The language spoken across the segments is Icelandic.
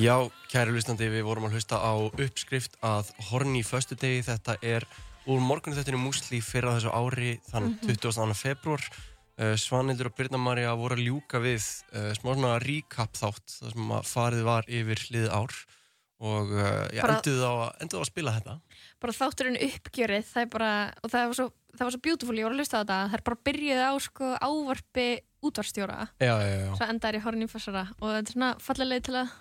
Já, kæri hlustandi, við vorum að hlusta á uppskrift að Horni í föstu degi. Þetta er úr morgunni þetta er músli fyrra þessu ári, þann 22. februar. Uh, Svanildur og Birna Marja voru að ljúka við uh, smá svona recap þátt, þar sem að farið var yfir hlið ár og uh, já, Bara- enduðu á, að- enduðu á að spila þetta. bara þátturinn uppgjörið það er bara, og það var svo, það var svo beautiful ég var að hlusta á þetta, það er bara byrjuð á sko, ávarpi útvarstjóra Já, já, já, svo endaður í hornin fæsara og þetta er svona fallelega til að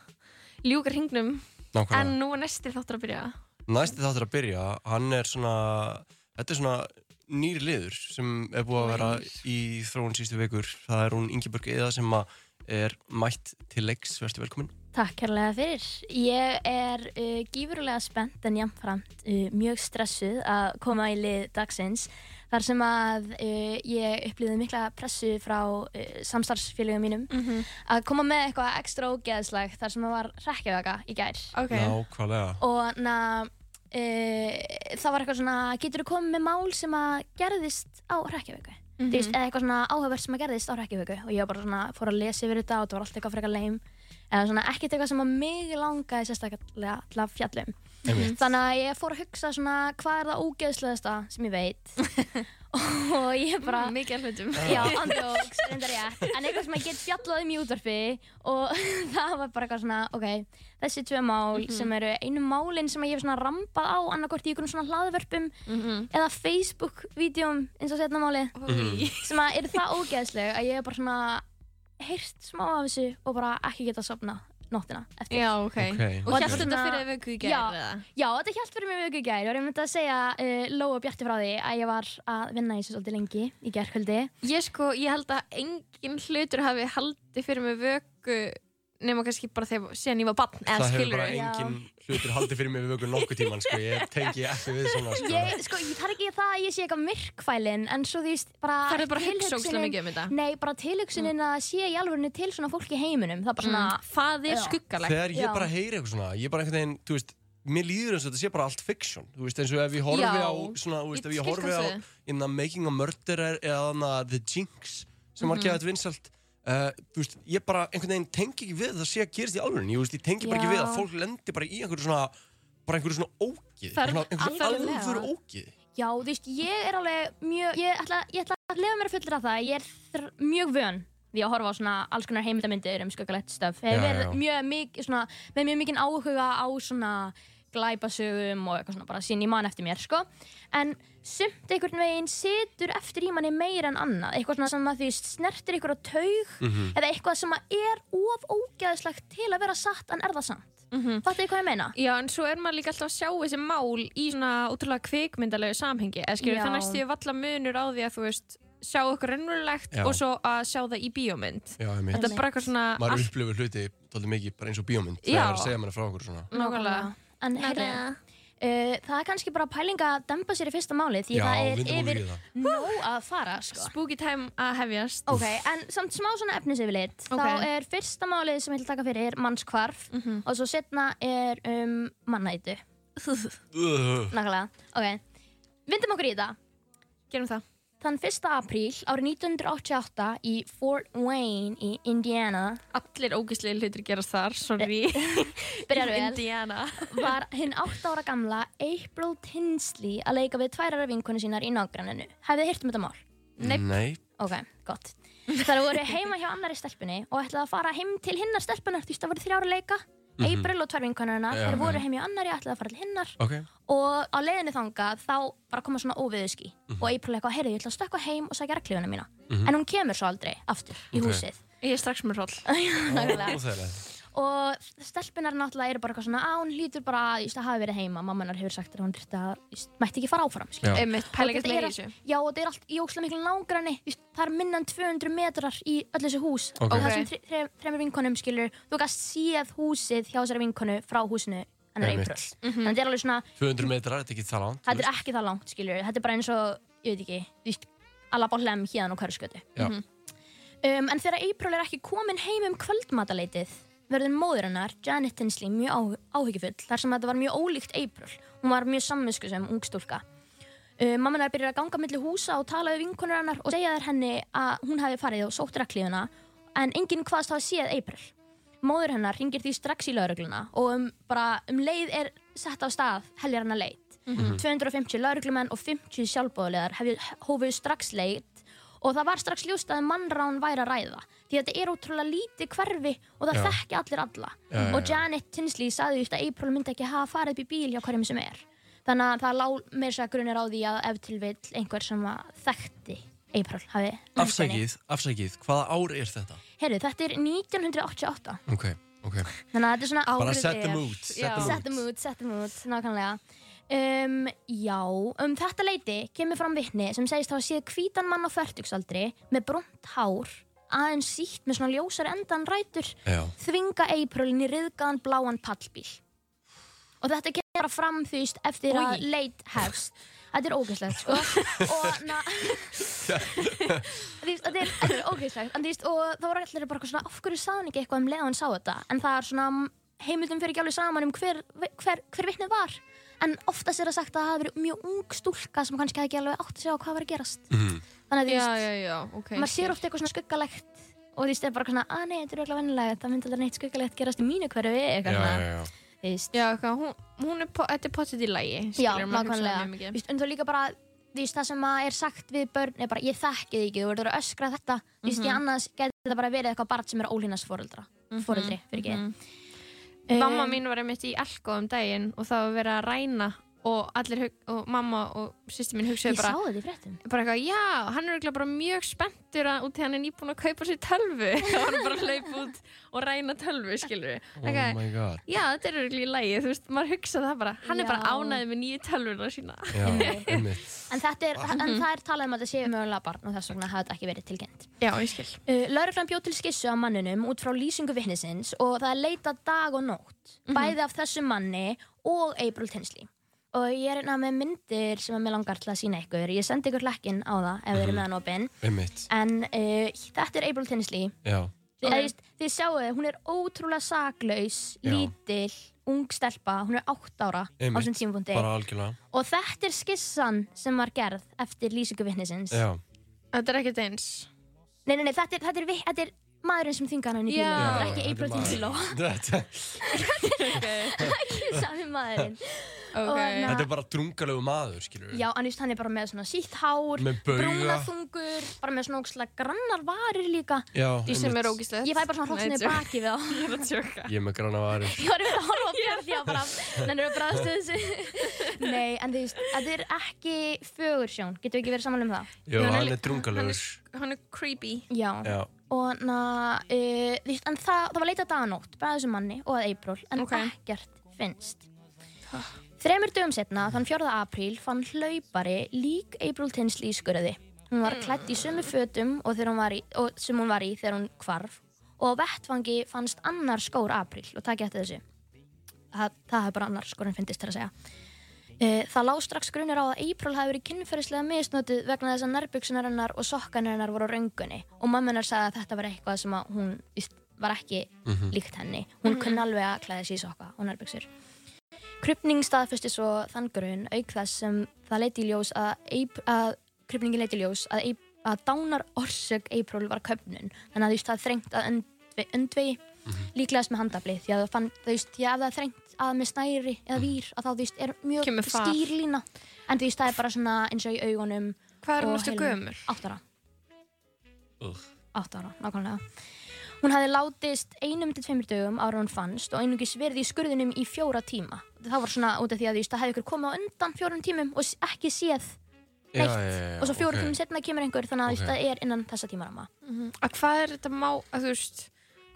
ljúka hringnum nákvæmlega. en nú er næsti þáttur að byrja Næsti þáttur að byrja, hann er svona, þetta er svona nýr liður sem er búið að vera í þróun sístu vikur. Það er hún Ingeborg Eða sem að er mætt til leiks, verður velkomin. Takk kærlega fyrir. Ég er uh, gífurulega spennt en jáfnframt uh, mjög stressuð að koma í lið dagsins þar sem að uh, ég upplýði mikla pressu frá uh, samstarfsfélögum mínum. Að koma með eitthvað ekstra ógeðslag þar sem að var rekkjavaka í gær. Ok, Nákvæmlega. og na, uh, það var eitthvað svona getur þú komið með mál sem að gerðist á rekkjavöku mm -hmm. eða eitthvað svona áhugavert sem að gerðist á rekkjavöku og ég var bara svona, fór að lesa yfir þetta og það var allt eitthvað frekar leim eða svona ekkert eitthvað sem að mig langaði sérstaklega til að fjallum Einmitt. þannig að ég fór að hugsa svona hvað er það ógeðslegasta sem ég veit? Og ég bara bara mikið að hlutum. Já, andjóks, reyndar ég En eitthvað sem ég get fjallað um í útvarpi Og það var bara eitthvað svona Ok, þessi tvö mál sem eru einu málin sem ég hef svona rampað á annarkort í einhvern svona hlaðvörpum eða Facebook-vídeóm eins og setna máli sem að eru það ógeðsleg að ég hef bara svona heyrt smá af þessu og bara ekki geta sopna nóttina eftir já, ok, Ok. og hérstu þetta fyrir vöku í Já. gær eða? Já, þetta hjælt fyrir mig vöku í gær og ég myndi að segja uh, Lóa Bjarti frá því að ég var að vinna í þessu svolítið lengi í gærkvöldi ég sko, ég held að engin hlutur hafi haldið fyrir mig vöku nema kannski bara þegar síðan ég var eða Það hefur skilur bara Já. engin hlutur haldið fyrir mig við vöku nokkuð tíman, sko. Ég tengi ekki við svona, sko. Ég, sko, ég þarf ekki það að ég sé eitthvað myrkfælin en svo því bara það er bara hugsa tilhugsunin- ógstlega mikið um þetta Nei, bara tilhugsunin að sé í alvörinu til svona fólk í heiminum Það er bara svona Mm, það er Já. skuggalegt Þegar ég Já. bara heyri eitthvað svona, ég bara einhvern veginn, þú veist, mér líður eins og þetta sé bara allt fiction. Þú veist, eins og ef ég horfi Já. á, svona, þú veist, Ég ég horfi á Uh, veist, ég bara einhvern veginn tengi ekki við það sé að gerist í alvörinu. Ég, ég tengi bara ekki við að fólk lendir bara í einhverju svona, bara einhverju svona ógið. Alvarlega. alvöru ógið. Já, þú veist, ég er alveg mjög Ég ætla, ég ætla að lefa mér að fullra það Ég er mjög vön því að horfa á svona alls konar heimildamindir um skuggalegt stöf Já, já. mjög mikið svona með mjög mikið áhuga á svona glæpasögum og eitthvað svona bara sín í mann eftir mér, sko en sumt einhvern veginn situr eftir í manni meir en annað eitthvað svona sem að því snertir ykkur á taug Mhm. eða eitthvað sem að er of ógeðslegt til að vera satt en er það samt mm -hmm. Fattu hvað ég meina? Já, en svo er maður líka alltaf að sjá þessi mál í svona ótrúlega kvikmyndalegu samhengi eða skilur Já. það næstu valla munur á því að þú veist sjá okkur raunverulegt Já. og svo að sjá það í bíómynd Þetta er bara eitthvað svona Það er En heyrðu, uh, það er kannski bara pæling að dempa sér í fyrsta máli því Já, það er yfir það. nóg að fara sko. Spooky time að hefjast. Ok, en samt smá svona efnisyfirlit. Ok. þá er fyrsta málið sem ég ætla að taka fyrir mannskvarf og svo setna er um mannætu. Nákvæmlega, ok. Vindum okkur í þetta. Gerum það Þann 1. apríl árið 1988 í Fort Wayne í Indiana Allir ógæslega hlutir gerast þar, sorry Byrjar vel Indiana var hinn 8 ára gamla April Tinsley að leika við tværar vinkonu sínar í nágranninu. Hefðið þið hýrt um þetta mál? Nei. Ok, gott. Það voru heima hjá annari stelpunni og ætlaði að fara heim til hinnar stelpunar því það voru þrjára leika. April og tvær vinkonurna, Já, þeir voru heim hjá annari ætlaði að fara til hinnar Ok. og á leiðinni þangað þá bara koma svona óviðuski og April eitthvað, heyrðu, ég ætla að stökkva heim og sækja reglífuna mína. En hún kemur svo aldrei aftur í Ok. húsið. Ég er strax með roll. og stelpunar náttúrulega eru bara eitthvað svona að hún lítur bara að just, að hafa verið heima mammanar hefur sagt að hún þurfti að just, mætti ekki fara áfram. Einmitt, pæla þetta er allt- já og þetta er allt í óslega miklu nágranni just, það er minna en 200 metrar í öll þessu hús Ok. og þre- þre- þremur vinkonum skilur þú gast séð húsið hjá þessari vinkonu frá húsinu hennar Einmitt. April þannig að þetta er alveg svona 200 metrar, þetta er ekki það langt. þetta er ekki það langt skilur þetta er bara eins og ég veit ekki just, alla bá hlem hérna og hverju skötu Já. Um, en þegar April er ekki komin heim um kvöldmataleitið verður móður hennar, Janet Tinsley, mjög áh áhyggjufull þar sem þetta var mjög ólíkt April. Hún var mjög samvisku sem ungstúlka. Uh, mamma hennar byrjar að ganga milli húsa og tala við vinkonur hennar og segja þær henni að hún hafi farið og sótt reglífuna en enginn hvaðst hafa séð April. móður hennar ringir því strax í laurugluna og um, bara, um leið er sett á stað heljar hennar leit. 250 lauruglumenn og 50 sjálfbóðulegar hófuð strax leit og það var strax ljóst að mannrán væri að ræða því að þetta er ótrúlega lítið hverfi og það Já. þekki allir alla Já, já, og já. Janet Tinsley sagði just að April myndi ekki hafa farið upp í bíl hjá hverjum sem er þannig að það lág meira sér grunir á því að ef til vill einhver sem að þekkti April hafi. Afsækið, afsækið, hvaða ár er þetta? Heyrðu, þetta er 1988 Ok, ok. þannig að þetta er svona Bara Árið set the er- mood, Já. set the Set the mood. mood, set the mood, nákvæmlega. Um, já, um þetta leiti kemur fram vitni sem segist hafa séð hvítan mann á færtugsaldri með bront hár, aðeins sítt með svona ljósar endan rætur, Já. þvinga Aprilin í riðgaðan bláan pallbíl. Og þetta kemur bara fram veist eftir að Oj. leit hefst. Þetta er ógeðslegt, sko. og na... Þetta er, er ógeðslegt. Og þá voru allir bara svona, af hverju sagði hann ekki eitthvað um leið og hann sá þetta? En það er svona, heimildum fyrir ekki alveg saman um hver, hver, hver vitnið var. En oftast er það sagt að það hafi verið mjög ung stúlka sem kannski hefði ekki alveg átt að segja hvað var að gerast. Mhm. Þannig að þú Já, veist, já, já, ok. maður sér ofta eitthvað svona skuggalegt og þú veist, það er bara svona, að nei, þetta er okkur vennilegt, það myndi aldrei neitt skuggalegt gerast í mínu hverfi, eitthvað já, já. Hún, hún er, þetta er potið í lægi. Já, nákvæmlega. En þú líka bara, veist, það sem að er sagt við börn er bara, ég þekki þig ekki, þú verður að öskra þetta. Þú veist, Mhm. annars geti þetta bara verið eitthvað barn sem er ólínast. Fóreldri, fyrir ekki. Mhm. Um, Mamma mín var einmitt í Elko um daginn og það var verið að ræna og allir, hug- og mamma og sýsti mín hugsaði Ég bara, sá þetta í fréttum. bara eitthvað, já, hann er bara mjög spenntur að út í hann er nýbúin að kaupa sér tölvu var hann bara að hlaupa út og ræna tölvu, skilur við Oh my god. já, þetta er í lægi, þú veist, maður hugsa það bara hann er bara Já. ánæðið með nýju tölvuna sína Já, einmitt. En, þetta er, en það er talað um að þetta séu mögulega barn og þess vegna hafa þetta ekki verið tilkynnt. já, ég skil Uh, Lauruglan bjóð til skissu á manninum út frá lýsingu vittnisins og það er leitað dag og nótt, bæði af þessum manni og April Tinsley. Og ég er hérna með myndir sem að mér langar til að sína ykkur. Ég sendi ykkur hlekkin á það ef þið eru með hann opinn. En uh, þetta er April Tinsley. Já. Þið, þið sjáu þið, hún er ótrúlega saklaus, Já. lítil, ung stelpa, hún er átt ára á Einmitt. þessum tímapunkti. Bara algjörlega. Og þetta er skissan sem var gerð eftir lýsingu vittnisins. Já. þetta er ekkert eins Nei, nei, nei, þetta er, þetta er, þetta er maðurinn sem þingar hann í Já. bílum. Þetta er Já, ekki er April maður. Tinsley. Þetta, ekki sami maðurinn ok, Og na- þetta er bara drungalegu maður, skilur. Já, just, hann er bara með svona sítt hár Með bauga. brúnaþungur, bara með svona ógeðslega grannar varir líka Já, því sem er ógíslegt Ég fæ bara svona Nei, baki við á ég er að er með granna varir. Ég var að horfa á Björn því að bara Nennir að bræðast við þessu Nei, en þetta er ekki fögursjón Getur við ekki verið saman um það? Jú, hann er hann er drungalegur. hann er creepy Já, Já. Og na, uh, en það, það var leitað daganótt Bæði þessum manni og að April En Ok. ekkert finnst Þremur dögum setna, þann 4. apríl fann hlaupari lík April Tinsley í skurði. Hún var klætt í sömu fötum og hún í, og, sem hún var í þegar hún hvarf og á vettfangi fannst annar skór apríl og takk eftir þessu. Það, það hefur bara annar skórinn fyndist til að segja. Eh, Það lág strax grunur á að April hafi verið kynferðislega misnotið vegna þess að nærbuksunar hennar og sokkanir hennar voru á röngunni. Og mamma hennar sagði að þetta var eitthvað sem að hún var ekki líkt henni. Hún kunni alveg að klæða sér í sokka og nærbuksur. Krypning staðfesti svo þann grunn auk þess sem það leiti í ljós að, að krypningin leiti í ljós að, að dánar orsök April var köpnun þannig að þú veist það þrengt að öndvegi, öndvegi líklegast með handafli því að það fann, þú veist, því að það þrengt að með snæri eða vír að þá þú veist er mjög Kemur far. skýr lína en þú veist það er bara svona eins og í augunum hvað er hún næstu gömur? átt ára Ugh. átt ára, nákvæmlega hún hafði látist einum til tveimur dögum ára hún fannst og einungis verið í skurðinum í fjóra tíma það var svona út af því að þú veist það hefði ykkur komið á undan fjórum tímum og ekki séð neitt já, já, já, og svo fjórum ok. tímum setna kemur einhver þannig að þú veist, Ok. það er innan þessa tímarama að hvað er þetta má, að þú veist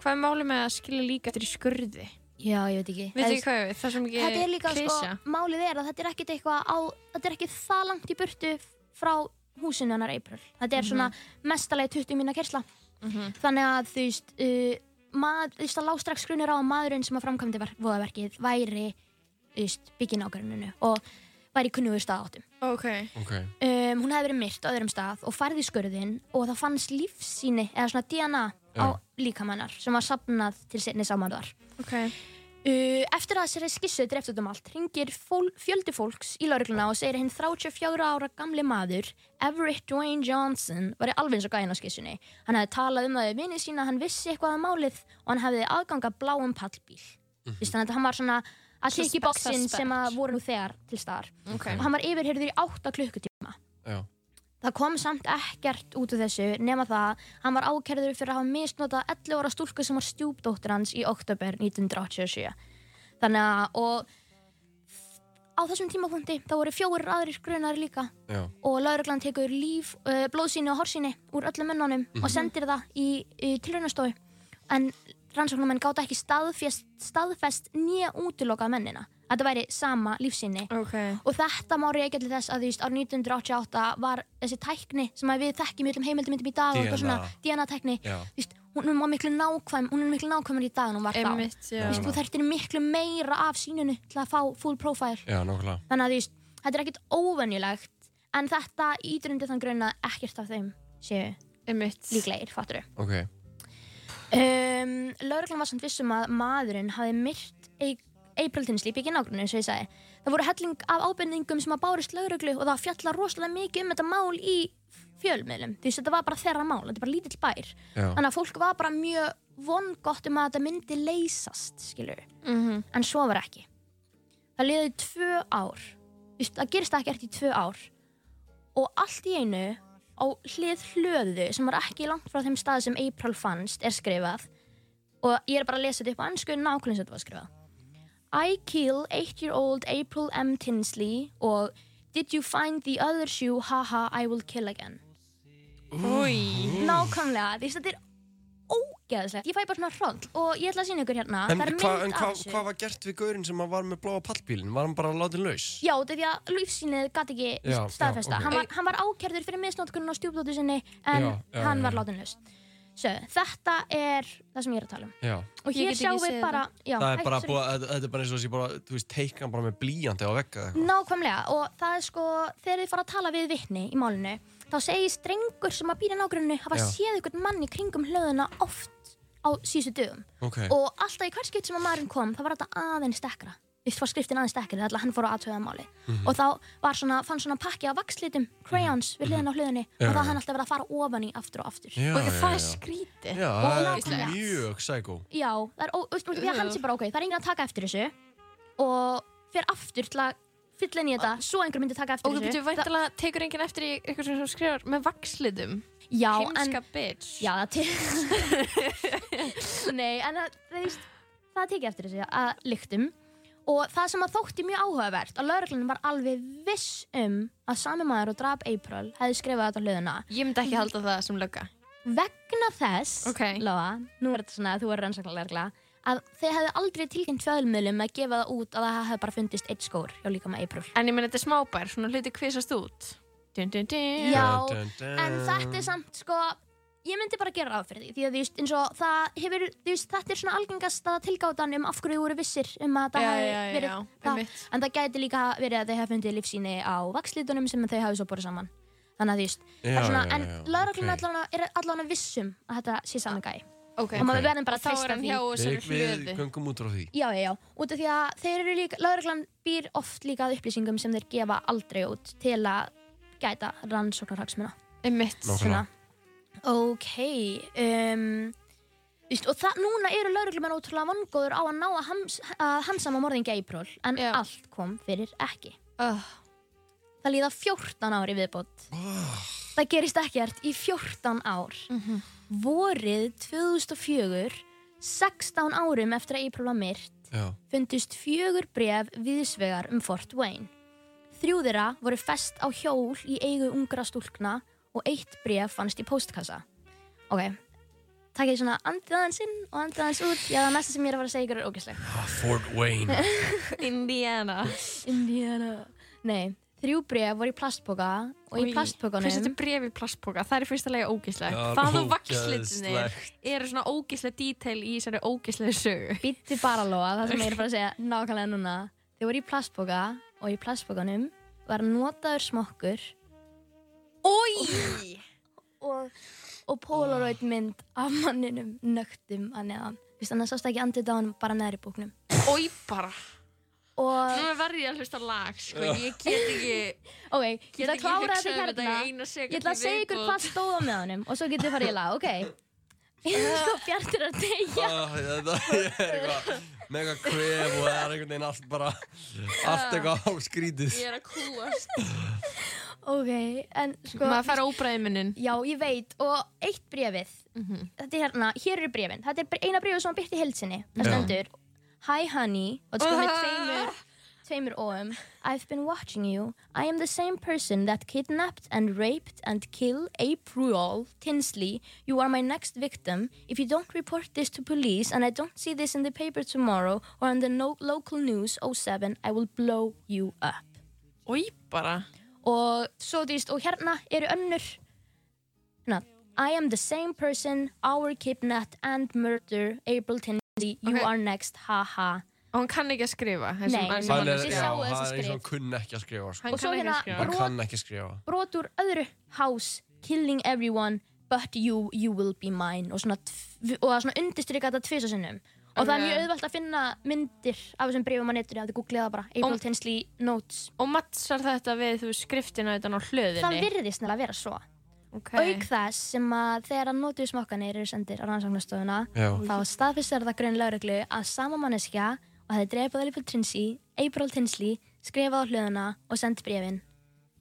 hvað er máli með að skilja líka eftir í skurði já, ég veit ekki veit þið hvað ég við, það sem ekki þetta er líka sko, klísja. málið er að þetta er ekkit eitthvað á, þetta er ekki það langt í burtu frá húsinu hennar April þetta er svona mestalegi 20 minna kersla Mhm. þannig að þú veist uh, mað, þú veist það lág strax grunir á að maðurinn sem að framkvæmdi voðaverkið væri þú veist, byggin ákvörðuninu og væri kunnugur staðáttum ok, Ok. um, hún hefði verið myrt á öðrum stað og færði í skurðin og það fannst lífsýni eða svona DNA á Já. líkamannar sem var sapnað til setni samanðar ok Uh, eftir að þessari skissu dreft út um allt ringir fól, fjöldi fólks í laurugluna og segir hinn 34 ára gamli maður Everett Dwayne Johnson var alveg eins og gæðin á skissunni hann hefði talað um það við vinið sína hann vissi eitthvað um málið og hann hefði aðganga bláum pallbíl mm -hmm. þannig að hann var svona að í bóksinn sem að voru nú þegar til staðar Ok. og hann var yfirheyrður í 8 klukkutíma Já. Það kom samt ekkert út úr þessu nema það, hann var ákærður fyrir að hafa misnotað 11 ára stúlku sem var stjúpdóttir hans í oktober 1987. Þannig að, og á þessum tímapunkti þá voru fjórir aðrir grunar líka Já. og lauruglan tekur líf, uh, blóðsýni og horsýni úr öllum mönnunum og sendir það í, í tilraunastofu en rannsóknumenn gáta ekki staðfest, staðfest nýja útilokað mennina. Þetta væri sama lífsýni Ok. og þetta má reykja til þess að þú veist árið 1988 var þessi tækni sem að við þekkjum í öllum heimildumyndum í dag og eitthvað DNA. svona DNA-tækni Já. hún var miklu nákvæm hún er miklu nákvæmur í dag en hún var þá Einmitt. Þú veist, þú þurftir miklu meira af sínunu til að fá full profile Já, nákvæmlega. þannig að þú veist, þetta er ekkert óvenjulegt en þetta ítur undir þann grunn að ekkert af þeim séu Einmitt. líklegir, fattur Ok. Um, Lörglan var samt vissum að maðurinn hafi myrt April Tinsley byggja nágrunni og ég sagði. Það voru helling af ábendingum sem að bárist lauruglu og það fjalla rosalega mikið um þetta mál í fjölmiðlum. Þú veist, þetta var bara þeirra mál, þetta er bara lítill bær. Já. Þannig að fólk var bara mjög vongott um að þetta myndi leysast, skilur. Mhm. En svo var ekki. Það liði tvö ár. Það gerist ekkert í tvö ár. Og allt í einu á hlið hlöðu sem var ekki langt frá þeim stað sem April fannst er skrifað og ég er bara að lesa þetta upp á ennsku nákvæmlega sem þetta var skrifað I kill 8-year-old April M. Tinsley og Did you find the other shoe? Haha, I will kill again Új. Nákvæmlega, því að þetta er ógeðslegt Ég fæ bara svona hroll og ég ætla að sína ykkur hérna En Það er hvað hva, hva var gert við gaurinn sem var með bláa pallbílinn? Var hann bara látið laus? Já, þetta er því að lífsýnið gæti ekki Já, staðfesta. já, ok. hann, var, hann var ákærður fyrir misnótkunn á stjúpdóttu sinni en Já, já, hann já, var já. látin Svo, þetta er það sem ég er að tala um. Já. Og Ég hér get sjáum við séð bara... Já, það er bara búið, þetta er bara eins og þessi bara, þú veist, teika hann bara með blíjandi á vegga eða eitthvað. Nákvæmlega og það er sko, þegar þið fara að tala við vitni í málinu, þá segir strengur sem að býra nágrunni hafa Já. séð einhvern mann í kringum hlöðuna oft á síðustu dögum. Ok. Og alltaf í hver skipt sem að maðurinn kom, þá var þetta aðeins stekkra. Vist var skriftin aðeins stekkri, það er hann fór að aðtöða máli. Mhm. Og þá var svona, fann svona pakki af vaxlitum, crayons, við hliðin á hliðinni Mhm. Já, og það já. hann alltaf verið að fara ofan í aftur og aftur. Já, Og já, það er já. skrítið. Já, það er mjög sækó. Já, það er, og, og, og því að hann sé bara ok, það er enginn að taka eftir þessu og fer aftur til að fylla inn í þetta, svo einhver myndi taka eftir Og þú þessu. betur væntalega tekur enginn eftir í eitthvað sem þú skrifar með vakslitum. Já, en. Já, Nei, en veist, það tekið eftir þessu að lyktum og það sem að þótti mjög áhugavert að lauruglunin var alveg viss um að sami maður og drap April hefði skrifað þetta á hliðina Ég myndi ekki halda það sem lögga. vegna þess, Ok. Lóa, nú er þetta svona að þú er rannsaklega að þeir hefði aldrei tilkynnt fjölmiðlum að gefa það út að það hefði bara fundist eitt skór hjá líka með April En ég menn þetta er smábær, svona hluti kvisast út. Dun, dun, dun. Já, Dun, dun, dun. En þetta er samt sko Ég myndi bara gera ráð fyrir því Því að þú veist, eins og það hefur þú veist, Þetta er svona algengasta tilgátan um af hverju þau voru vissir um að það hafi já, já, verið já, það. einmitt. En það gæti líka verið að þau hafi fundið lífsýni á vakslitunum sem þau hafi svo borðið saman Þannig að þú veist það er svona, já, En já, lauruglun ok. okay. er allan vissum að þetta sé saman gæ Ok. Og maður verðum bara að hann því Við, við göngum út frá því. Já, já, já, út af því að þeir eru líka, lauruglan býr oft líka að upplýsingum sem þeir gefa aldrei út til að gæta rannsóknarhagsmuna. Einmitt. Nákvæmlega. Ok, um, víst, og það, núna eru lauruglumenn ótrúlega vongóður á að ná að, hams, að hansama morðingi April, en Já. allt kom fyrir ekki. Uh, Það líða 14 ári viðbót. Það gerist ekkert í 14 ár. Mhm. Vorið 2004, 16 árum eftir að April var myrt, Já. fundust fjögur bref viðsvegar um Fort Wayne. Þrjú þeirra voru fest á hjól í eigu ungra stúlkna og eitt bref fannst í postkassa. Ok, takk ég svona andið aðeins inn og andið aðeins út. Já, það næsta sem ég er að fara að segja ykkur er ógæsleg. Ah, Fort Wayne. Indiana. Indiana. Nei, þrjú bref voru í plastboka og í plastbokanum... Hversu þetta bref í plastboka? Það er fyrsta lega ógíslegt. Já, Það og ógeðslegt. eru svona ógíslega detail í þessari ógíslega sögu. Býtti bara lofa, það sem ég er að fara að segja nákvæmlega núna. Þau voru í plastboka og í plastbokanum var notaður smokkur Ói! og, og polaroid mynd af manninum nögtum að neðan. Vist, þannig að sást ekki andið á hann bara neðri búknum. Ói bara og Nú verði ég að hlusta lag sko. Ég get ekki ok, ég ætla að klára þetta um þetta hérna ég ætla að segja ykkur hvað stóð á meðanum og svo getur þið farið í lag, ok Bjartur er að deyja Er mega kvef og það er einhvern veginn allt bara allt eitthvað hálfskrítið. Ég er að kúast ok, en sko Maður fær óbræði minnin já, ég veit, og eitt brefið þetta er hérna, hér eru brefin þetta er eina brefið sem hann byrti heilsinni það stendur Hi honey, og þetta sko með tveimur tveimur óum I've been watching you. I am the same person that kidnapped and raped and killed April Tinsley. You are my next victim. If you don't report this to police and I don't see this in the paper tomorrow or on the no local news 07 I will blow you up. Ói bara. Og svo þú veist, og hérna eru önnur hérna, I am the same person our kidnapped and murder April Tinsley. You Ok. are next, haha Og hann kann ekki að skrifa Nei, Hann Hann er, já, hann er skrif. eins og hann kunni ekki að skrifa sko. Og svo hérna brot- kann ekki að skrifa. brot úr öðru house killing everyone but you, you will be mine og svona, og það er svona undirstrykka þetta tvisa sinnum. Og það er mjög auðvelt að finna myndir af þessum breyfum á netinu að þið googlið það bara. April Tinsley notes. Og mattsar þetta við skriftina utan á hlöðinni? Það virðist nefnilega að vera svo. Okay. auk þess sem að þegar að notuðu smokkanir eru sendir á rannsóknarstofuna þá staðfistar það grunn lauruglu að sama manneskja og er dreipað April Tinsley, April Tinsley skrifað á hlöðuna og sendt brefin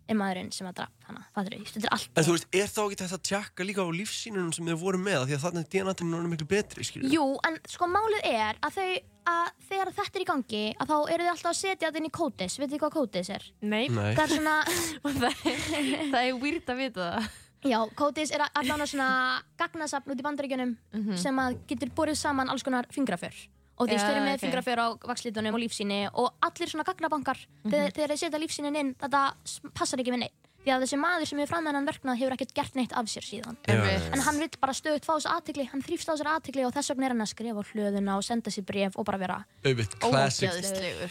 er maðurinn sem að draf hana. Fattur þú, þetta er allt En þú veist, er þá ekki þetta að tjekka líka á lífsýnunum sem þið voru með af því að DNA-tinn er miklu betri, skilur Jú, en sko málið er að þau að þegar þetta er í gangi að þá eru þau alltaf að setja þetta inn í kódis veitir þið hvað kódis er? Nei, Nei, Það er svona, það er, weird að vita það. Já, kódis er allan svona gagnasafn út í bandaríkjunum sem að getur borið saman alls konar fingraför og Já, stöður með ok. fingraför á vakslítunum og lífsýni og allir svona gagnabankar þegar, þegar þeir setja lífsýnin inn þetta passar ekki við neitt því að þessi maður sem hefur fram þennan verknað hefur ekkert gert neitt af sér síðan. Já. en hann vil bara stöðut fá þessu aðtikli hann þrýfst á þessu aðtikli og þess vegna er hann að skrifa hlöðuna og senda sér bref og bara vera auðvitað,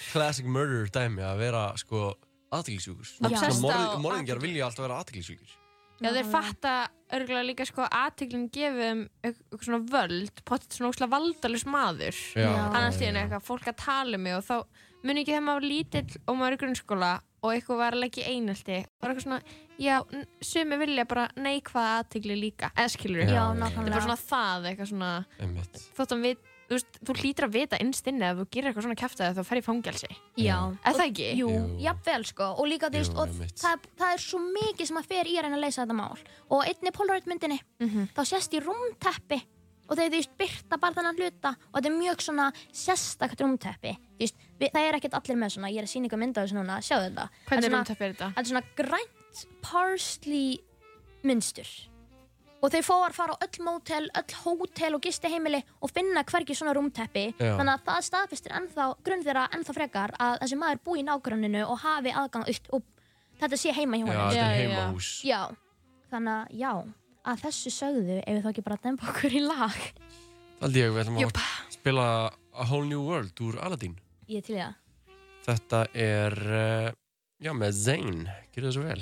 classic, murder dæmi að vera, sko, aðtiklisjúkur Obsessed á Morðingjar vilja alltaf vera aðtiklisjúkir Já, þeir fatta örgulega líka sko aðteglinn gefum eitthvað svona völd, potið svona óslega valdalus maður. Já. Annars tíðan eitthvað, fólk að tala um mig og þá muni ekki þegar maður var lítill og maður er í grunnskóla og eitthvað var að leggja í einhaldi. Það var eitthvað svona, já, sumi vilja bara neikvæða aðtegli líka, eða skilur Já, já, Það er bara svona það, eitthvað svona, Einmitt þótt að við, þú veist, þú hlýtur að vita innst inni að þú gerir eitthvað svona kæftið þá fer í fangelsi. Já, Er það ekki? Jú, Jú. jafnvel sko og líka þú veist, Jú, og einmitt. það, það er svo mikið sem að fer í að reyna að leysa þetta mál og einni Polaroid myndinni Mhm. þá sést í rúmteppi og þeir þú veist byrta bara þennan hluta og þetta er mjög svona sérstakt rúmteppi þú veist, við, það er ekkert allir með svona ég er að sína ykkur mynda þessu núna, sjáðu þetta Hvernig Þetta er er svona, umtöpp er þetta? þetta er svona grænt parsley mynstur og þeir fóar fara á öll mótel, öll hótel og gistiheimili og finna hvergi svona rúmteppi. Já. þannig að það staðfistir ennþá grunn þeirra ennþá frekar að þessi maður búi í nágranninu og hafi aðgang upp og þetta sé heima hjá Já, honum. þetta er heimahús. Já, þannig að já að þessu sögðu ef við þá ekki bara dempa okkur í lag. Aldrei ég, við ætlum Jöp. að spila A Whole New World úr Aladdin. Ég er til í það. Þetta er, uh, já, með Zayn. Gjörðu það svo vel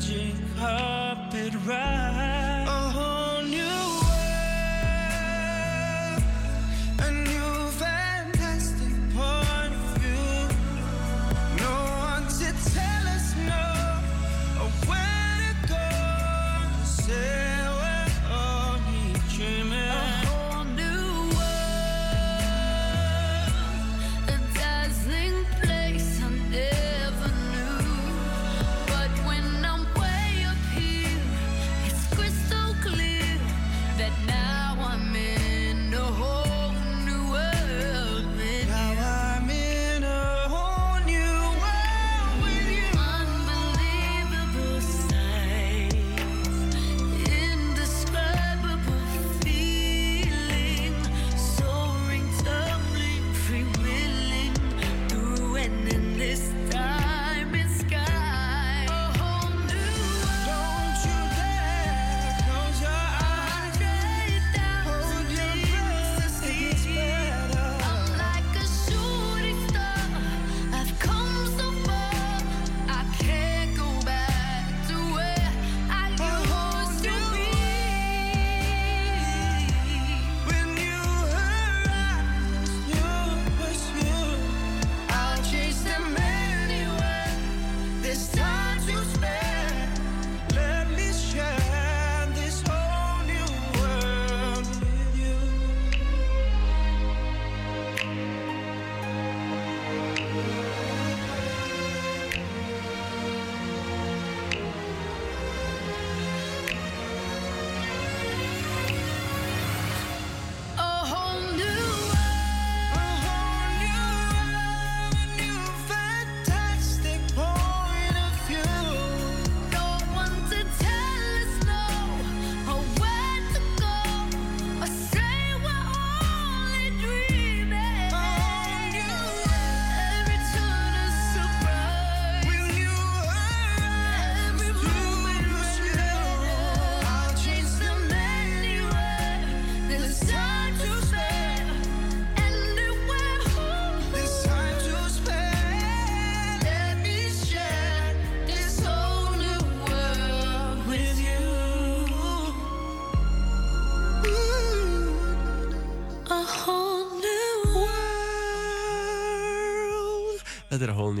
magic carpet ride.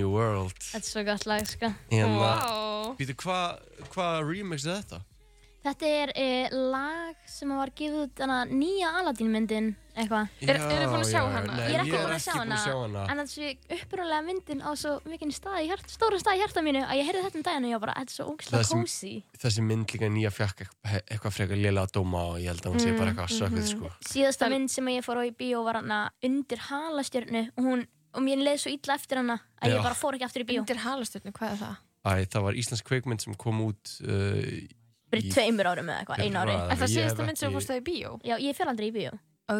New world Þetta er svo gott lag, sko. Að Býtu, hvað hva remix er þetta? Þetta er uh, lag sem var gefið út hana, nýja Aladdin myndin, eitthvað. Er- eru þið búin að sjá Já, já, hana? Nei, Ég er ekki búin að ekki sjá búin hana, að sjá hana en þessi upprunalega myndin á svo mikinn stað í hjart, stóra stað í hjarta mínu að ég heyrði þetta um daginn og ég var bara, þetta er svo ógislega sem- cozy. Þessi mynd líka nýja fjakk eitthvað, frekar lélega að dóma og ég held að hún sé bara eitthvað sökuð sko Síðasta mynd sem ég fór á í bíó var hana undir halastjörnu og hún, og mér leið svo illa eftir hana að Já. ég bara fór ekki aftur í bíó. Undir halastjörnu, hvað er það? Æ, það var íslensk kveikmynd sem kom út uh, Fyrir í- tveimur árum eða eitthvað, einu ári. Fyrra. Er það Ég síðasta hef mynd sem ekki- þú fórst á í bíó? Já, ég fer aldrei í bíó. Ó,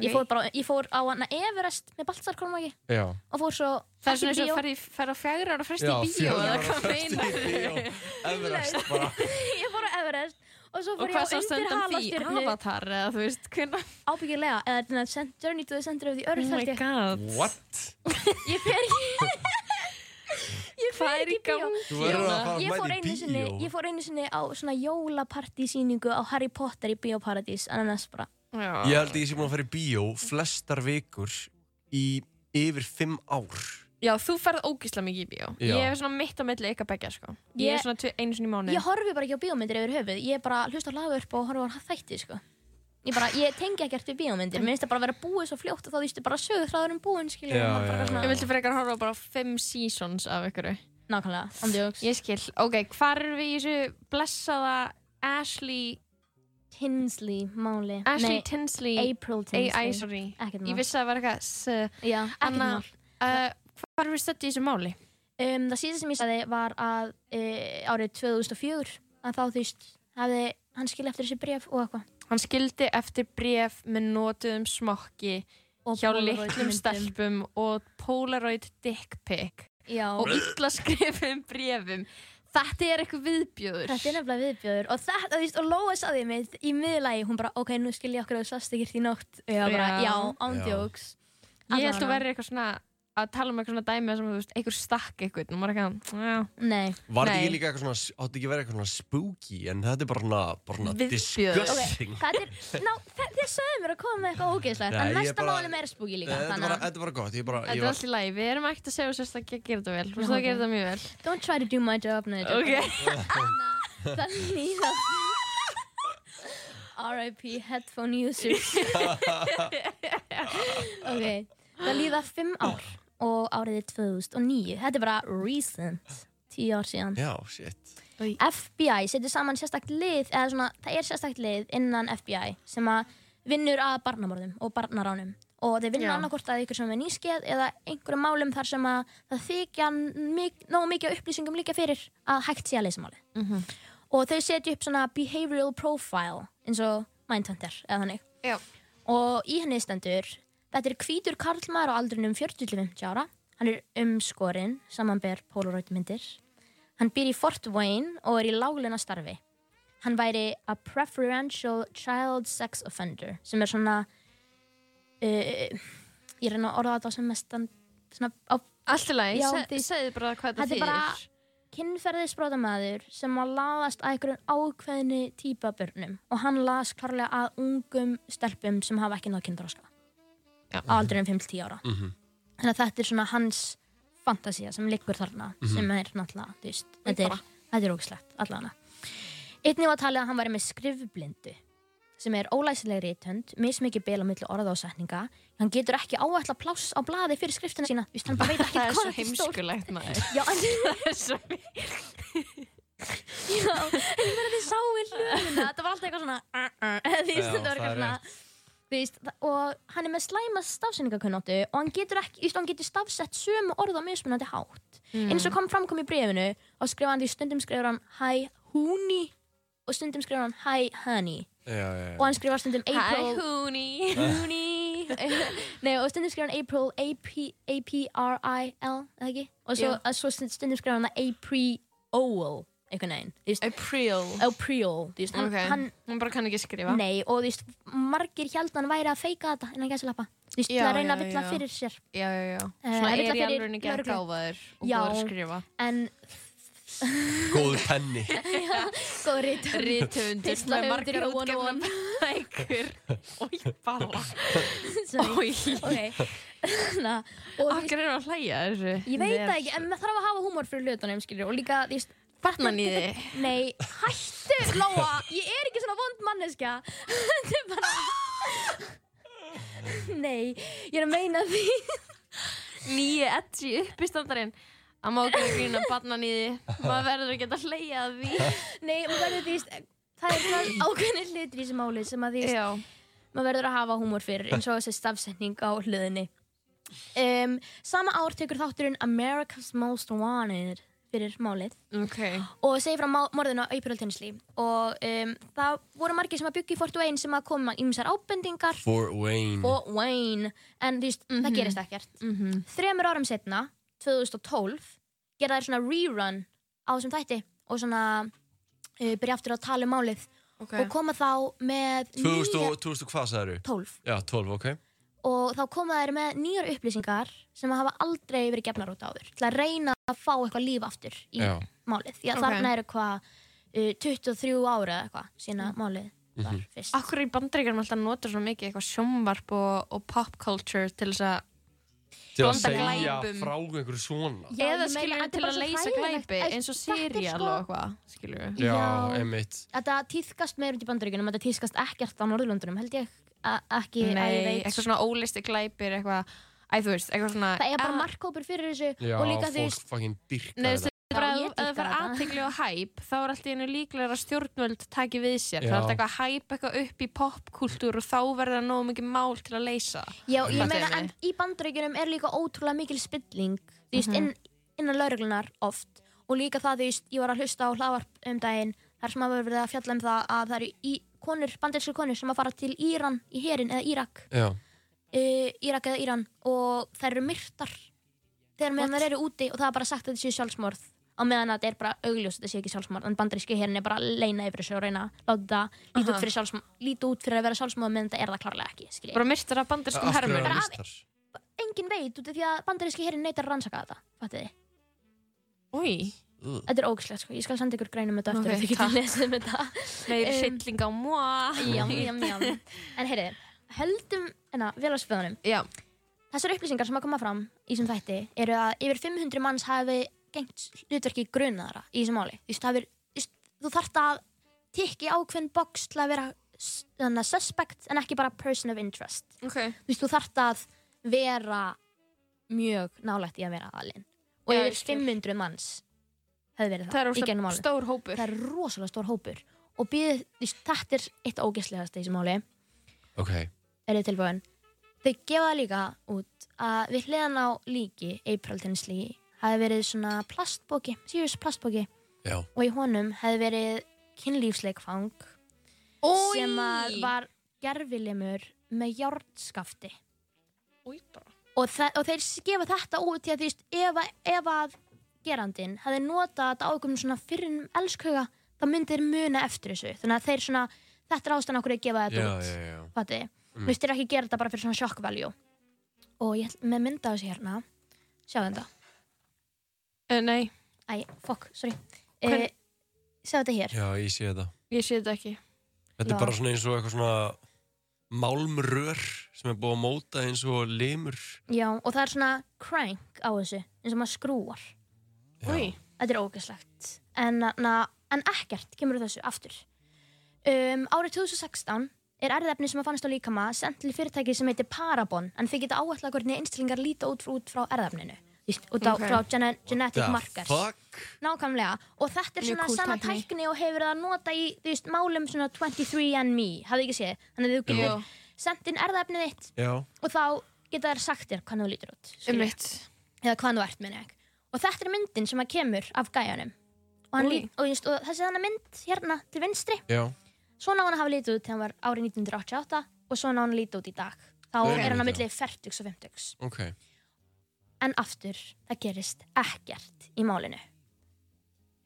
Ég fór bara, ég fór á hana Everest með Baltzarkormagi Já, og fór svo Það er ekki svona í eins og að ferð á fjagra ára fresti Já, í bíó fjögurra eða ára hvað fresti í meinar bíó. Everest bara Ég fór á Everest og svo Og fór ég á undir halastjörnu. Avatar eða þú veist, hvernig? ábyggilega, eða er Journey to the Center of the Earth Oh my held ég. god. What? Ég fer ekki Ég fer er ekki í bíó. Ég fór sinni, ég fór einu sinni á svona jólapartysýningu á Harry Potter í Bíóparadís annars bara. Ég held að ég sé búin að fara í bíó flestar vikur í yfir fimm ár Já, þú ferð ógísla mikið í bíó. Já. Ég er svona mitt á milli ykkar begja sko. Ég Ég- er svona tve- einu sinni í mánu Ég horfi bara ekki á bíómyndir yfir höfuð. Ég er bara hlusta á lagverp og horfa á þætti sko. Ég bara, ég tengi ekkert við bíómyndir. Mér finnst það bara að vera búið svo fljótt og þá vístu bara sögur þráðurum búin skilur Já, já, svona- Ég vildi frekar horfa á bara fimm seasons af ykkur Nákvæmlega, andjóks Ég skil, ok, hvar erum við í þessu blessaða Ashley Tinsley máli. Ashley Nei, Tinsley April Tinsley. æ, sorry. Ekkert Ég mál. vissi að það var eitthvað s- Já, ekkert Anna, mál. uh, Erum við stödd í þessu máli? um, Það síðast sem ég sagði var að e, árið 2004 að þá þú veist hafði hann skilja eftir þessi bref og eitthvað. Hann skildi eftir bref með notuðum smokki og hjá Polaroid litlum stelpum og Polaroid dick pic. Já, og illa skrifum brefum Þetta er eitthvað viðbjöður Þetta er nefnilega viðbjöður og þetta, þú veist, og Lóa saði mig í miðlagi, hún bara, ok, nú skil ég okkur að þú sast ekkert í nótt. Og ég bara, Já. ándjóks Ég held að Allavega. verði eitthvað svona að tala um eitthvað svona dæmi sem einhver stakk eitthvað og maður er eitthvað, já, Nei, Var þetta ekki líka eitthvað svona, átti ekki að vera eitthvað svona spooky en þetta er bara svona, bara svona Viðbjöður. disgusting er, þið sögðu mér að koma með eitthvað ógeðslegt en bara- máli meira spooky líka, Þetta er þannig bara, að þetta er bara gott, ég bara, þetta ég er var, allt í lagi Við erum ekkert að segja sérstaklega að gera þetta vel Þú að ok. þetta mjög vel don't try to do my job Ok. það líða R.I.P. headphone users ok, það líða fimm ár og áriði 2009 þetta er bara recent tíu ár síðan. Já, shit. FBI setur saman sérstakt lið eða svona, það er sérstakt lið innan FBI sem að vinnur að barnamorðum og barnaránum. Og þeir vinna annarkort að ykkur sem er nýskeið eða einhverjum málum þar sem að það þykja mik nógu mikið upplýsingum líka fyrir að hægt sé að leysa máli Mhm. og þau setja upp svona behavioral profile eins og Mindhunter eða þannig. Já. og í henni stendur þetta er hvítur karlmaður á aldrinum 40-50 ára. Hann er umskorinn samanber Polaroid myndir. Hann býr í Fort Wayne og er í lágluna starfi hann væri a preferential child sex offender sem er svona uh, ég reyna að orða þetta sem mestan svona á Allt í lagi, Já, se- því- segðu bara hvað Þetta þetta er bara- þýðir. kynferðisbrótamæður sem að laðast að einhverjum ákveðni típa börnum. Og hann laðast klárlega að ungum stelpum sem hafa ekki náð kynþróska Já. á aldrinum 5-10 ára. Mhm. þannig að þetta er svona hans fantasía sem liggur þarna sem er náttúrulega, þú veist, þetta er, þetta er ógislegt allavega. Einnig var talið að hann væri með skrifblindu sem er ólæsileg rítönd, mismikið bil á milli orða og setninga. Hann getur ekki áætla pláss á blaði fyrir skriftina sína, bara veit ekki Það er svo heimskulegt maður. Já, en Það er svo Já, en ég meina þið sáu í hljóðuna þetta var alltaf eitthvað svona uh, uh, því Já, þetta var það eitthvað er svona veist, og hann er með slæma stafsendingakunnáttu og hann getur ekki, hann getur stafsett sömu orð á mismunandi hátt. Eins og kom framkom í brefinu og skrifa hann því stundum skrifur hann hi húni og stundum skrifur hann hi honey. Já, já, já. Og hann skrifar stundum Hi April Húni húni Nei, og stundum skrifur hann April A-P-R-I-L eða ekki? Og svo, svo stundum skrifur hann April-O-L einhvern veginn, April veist, hann, Ok, hann bara kann ekki skrifa Nei, og þú veist, margir held hann væri að feika þetta innan gæsalappa Þú veist, Já, það reyna að já, já. fyrir sér Já, já, já Eh, Svona er fyrir alveg ekki að lögreglu. gáfaður og Já. góður að skrifa En Góður penni. Góð rítur. Rítufundur Fyrsta með margar one. bækur. Balla. Ói. Ok. Na, og veist, Akkur er að hlæja þessu. ég veit það ekki, en maður þarf að hafa húmor fyrir hlutunum, og líka, þú veist, Barnaníði. Nei, hættu, Lóa, ég er ekki svona vond manneskja. Þetta er bara... Nei, ég er að meina því. Nýju edgi uppistandarinn. Það má ekki að grína barnaníði. Maður verður að geta að hleyja að því. Nei, maður verður því, það er svona ákveðnir hlutir í þessu máli sem að því, maður verður að hafa húmor fyrir, eins og þessi stafsetning á hluðinni. Um, sama ár tekur þátturinn America's Most Wanted fyrir málið Ok. og segir frá morðinu á April Tinsley og um, það voru margir sem að byggja í Fort Wayne sem að koma ímsar ábendingar Fort Wayne. og Wayne en þú veist, það gerist ekkert Mhm. þremur árum setna, 2012 gera þær svona rerun á þessum þætti og svona uh, byrja aftur að tala um málið Ok. og koma þá með 2000, nýja- og- 2000 hvað sagður? 12 Já, 12, ok. Og þá koma þær með nýjar upplýsingar sem hafa aldrei verið gefnar út áður til að reyna að fá eitthvað líf aftur í Já. málið því að Ok. þarna eru hvað uh, 23 ára eða eitthvað sína málið var Mhm. fyrst Akkur í bandaríkjarum alltaf nota svo mikið eitthvað sjónvarp og, og pop culture til þess að Til að segja glæpum. frá einhverju svona. Já, eða ég meina, skilur þetta er til bara að svo leysa hræðilegt. glæpi Æ, eins og þetta er serial sko- og eitthvað, skilur Já, Já. einmitt. Þetta tíðkast meir út í bandaríkunum, þetta tíðkast ekkert á Norðurlundunum, held ég a- ekki að ég Nei, veit. eitthvað svona ólisti glæpir, eitthvað, æ þú veist, eitthvað svona Það er bara Ah, markhópur fyrir þessu Já, og líka þú fólk veist, fucking dyrka Nei, þú veist, ef það fara aðtegli og hæp þá er alltaf einu líklega að stjórnvöld taki við sér, það Já. er alltaf eitthvað hæp eitthvað upp í popkultúr og þá verður það nógu mikið mál til að leysa. Já, ég meina, en í bandaríkunum er líka ótrúlega mikil spilling, þú veist, Mhm. inn, innan lauruglunar oft. Og líka það, þú veist, ég var að hlusta á hlaðvarp um daginn, þar sem hafa verið að fjalla um það að það eru í, konur, bandarísku konur sem að fara til Íran í herin eða Írak, Já, uh, Írak eða Íran. Og þær eru myrtar þegar meðan þær eru úti og það er bara sagt að þetta séu sjálfsmorð á meðan að þetta er bara augljós þetta sé ekki sjálfsmorð en bandaríski herin er bara að leina yfir þessu og reyna að láta þetta líta Aha. út fyrir að vera sjálfsmorð meðan þetta er það klárlega ekki skilji. bara myrtar af er hermur það engin veit út af því að bandaríski herin neytar að rannsaka þetta fattiði. Þið? Þetta er ógislegt sko, ég skal senda ykkur grænum þetta eftir Ok, að þið getur lesið um þetta. Meiri Um, hrylling á móa jám, jám, jám. En heyriði, höldum enna, vel á spöðunum Já, Þessar upplýsingar sem að koma fram í þessum þætti eru að yfir 500 manns hafi gengt hlutverki grunaðara í þessum máli. Þú, það er, þú, þarft að tikki ákveðin box til að vera þannig, suspect en ekki bara person of interest. ok Þú, þú þarft að vera mjög nálægt í að vera aðlinn. Og yfir skil. 500 manns hefði verið Það það, er er rosalega stór hópur. Og veist, þetta er eitt ógeðslegast í þessu máli Ok, er þið tilbúin þau gefa líka út að við hliðan á líki April Tinsley hafi verið svona plastbóki serious plastbóki já. og í honum hefði verið kynlífsleikfang Oj. sem var gerfilimur með járnskafti Úi, bara og, og þeir gefa þetta út til að veist ef, að- ef að gerandinn hefði notað þetta ákveðum svona fyrir elskuga þá myndi þeir muna eftir þessu þannig að þeir svona þetta er ástæðan okkur að gefa þetta Já, út já, já. fattiði Mm. Þú veist, þeir ekki gera þetta bara fyrir svona shock value og ég ætla með mynda þessu hérna sjáðu þetta, uh, Nei, æ, fokk, sorry. Hvern- uh, sjáðu þetta hér. Já, ég sé þetta. ég sé þetta ekki. Þetta Já. er bara svona eins og eitthvað svona málmrör sem er búið að móta eins og limur. já, og það er svona crank á þessu eins og maður skrúar. Úi, þetta er ógeðslegt. En, na, en ekkert kemur úr þessu aftur. Um, árið 2016 er erðefni sem að fannst á líkama sendt til fyrirtæki sem heitir Parabon en þau geta áætla hvernig einstaklingar líta út, út frá erðefninu Víst, út á Ok. frá gene genetic The markers fuck? Nákvæmlega, og þetta er svona cool sama tækni. tækni og hefur það að nota í, þú veist, málum svona 23andMe, hafði ekki séð, þannig að þú getur Jú. sendt inn erðaefnið þitt Já. og þá geta þær sagt þér hvernig þú lítur út, eða hvað þú ert, minni ég. Og þetta er myndin sem að kemur af gæjanum. Og, lít, og, just, og þessi þannig mynd hérna til vinstri, Já. svona á hann að hafa lítið út þegar hann var árið 1988 og svona á hann að lítið út í dag. Þá Ok. er hann á milli 40 og 50. Ok. En aftur, það gerist ekkert í málinu.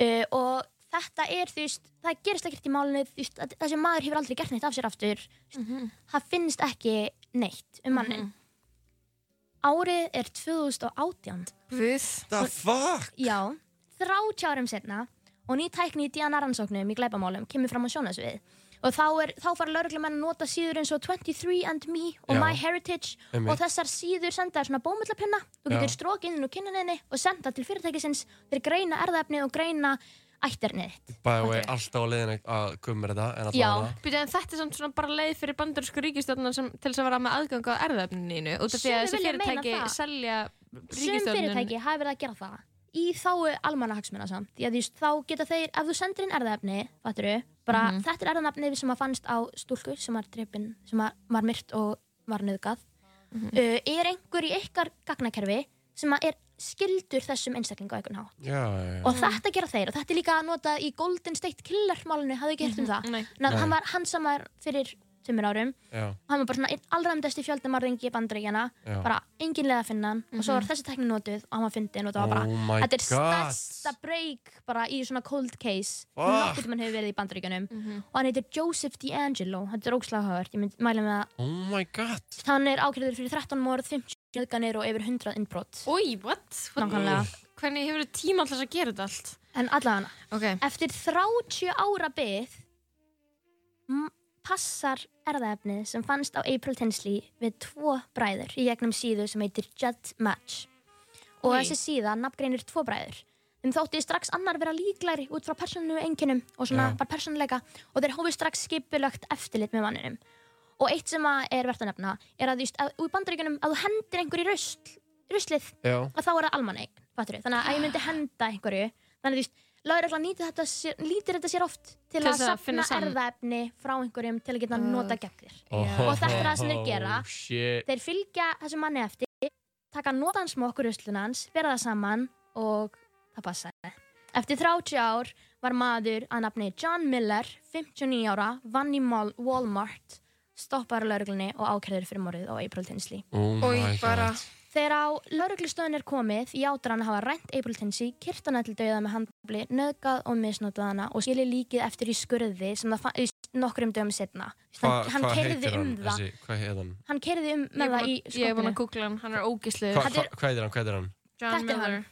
Uh, og þetta er þú veist, það gerist ekkert í málinu þú veist, þessi maður hefur aldrei gert neitt af sér aftur. Það finnst ekki neitt um mannin árið er 2018 Guð The fuck? já, 30 árum setna og ný tækni í DNA-rannsóknum í glæpamálum kemur fram á sjónasvið og þá, er, þá fara lauruglumenn að nota síður eins og 23andMe og. MyHeritage og þessar síður senda svona bómullapinna þú getur strókið inn úr kinninni og senda til fyrirtækisins þeir greina erðaefni og greina ætternið þitt By the way, Fattarðu? alltaf á leiðin að kumma þetta en Já. allavega Býtu, en þetta er samt svona bara leið fyrir bandarísku ríkistjórnar sem, til þess að vera með aðgang á erðafninu út af því að þessi fyrirtæki það. selja Sum ríkistjórnin fyrirtæki hafi verið að gera það í þáu almannahagsmuna samt því að þú veist, þá geta þeir, ef þú sendir inn erðaefni fatturu, bara Mhm. þetta er erðaefni sem að fannst á stúlku sem var drepin, sem að, var myrt og var nöðgað Mhm. uh, er einhver í ykkar gagnakerfi sem að er skildur þessum einstaklingu á einhvern hátt Já, já, já. og þetta gera þeir og þetta er líka notað í Golden State Killer málinu, hafðu ekki hert um það Nei. Ná, Nei. hann var hansamar fyrir tveimur árum. Já, hann var bara svona einn allræmdasti fjöldamarðingi bandaríkjana já. bara engin leið að finna hann. Og svo var þessi tekni notuð og hann var fyndin og það var bara Oh my þetta er god. stærsta break bara í svona cold case Fuck. nokkuð mann hefur verið í bandaríkjunum. Og hann heitir Joseph D'Angelo. Þetta er ógslag höfört, ég mynd mæla með að Oh my god. Hann er ákveður fyrir 13 morð, 50 nöðganir og yfir 100 innbrot. Új, what? what? nákvæmlega, Hvernig hefur þið tíma alltaf að gera þetta allt? en allavega Ok, eftir 30 ára byð m- passar erðaefnið sem fannst á April Tinsley við tvo bræður í gegnum síðu sem heitir Judd Match. Og Oj. þessi síða nafngreinir tvo bræður. Þeim þótti strax annar vera líklæri út frá persónu enginum og svona Já. bara persónuleika og þeir hófu strax skipulagt eftirlit með manninum. Og eitt sem er verðt að nefna er að veist, að- úr bandaríkunum að þú hendir einhverju rusl, ruslið að þá er það almanneign, fattur þannig að ég myndi henda einhverju þannig að þú veist, lauruglan nýtir þetta, sér- lítir þetta sér oft til, Til að að safna erðaefni frá einhverjum til að geta Uh. nota gegn þér. Oh, Og þetta er það sem þeir gera. oh, þeir fylgja þessum manni eftir taka notan smokk úr ruslunans bera það saman og það passaði. Eftir 30 ár var maður að nafni John Miller 59 ára, vann í mall Walmart stoppaður lauruglunni og ákærður fyrir morðið á April Tinsley. Oh my Új, bara god Þegar á lauruglustöðun er komið, játur hann að hafa rænt April Tinsey, kyrt hana til dauða með handabli, nöðgað og misnotað hana og skilið líkið eftir í skurði sem það fann nokkrum dögum setna. Hva, Hann, hann heitir um hann? það. Þessi, hvað heitir hann? Hann keyrði um með það í að- Ég er búin að googla hann, hann er er- hvað heitir hann? Hvað heitir hann? John er hann. Miller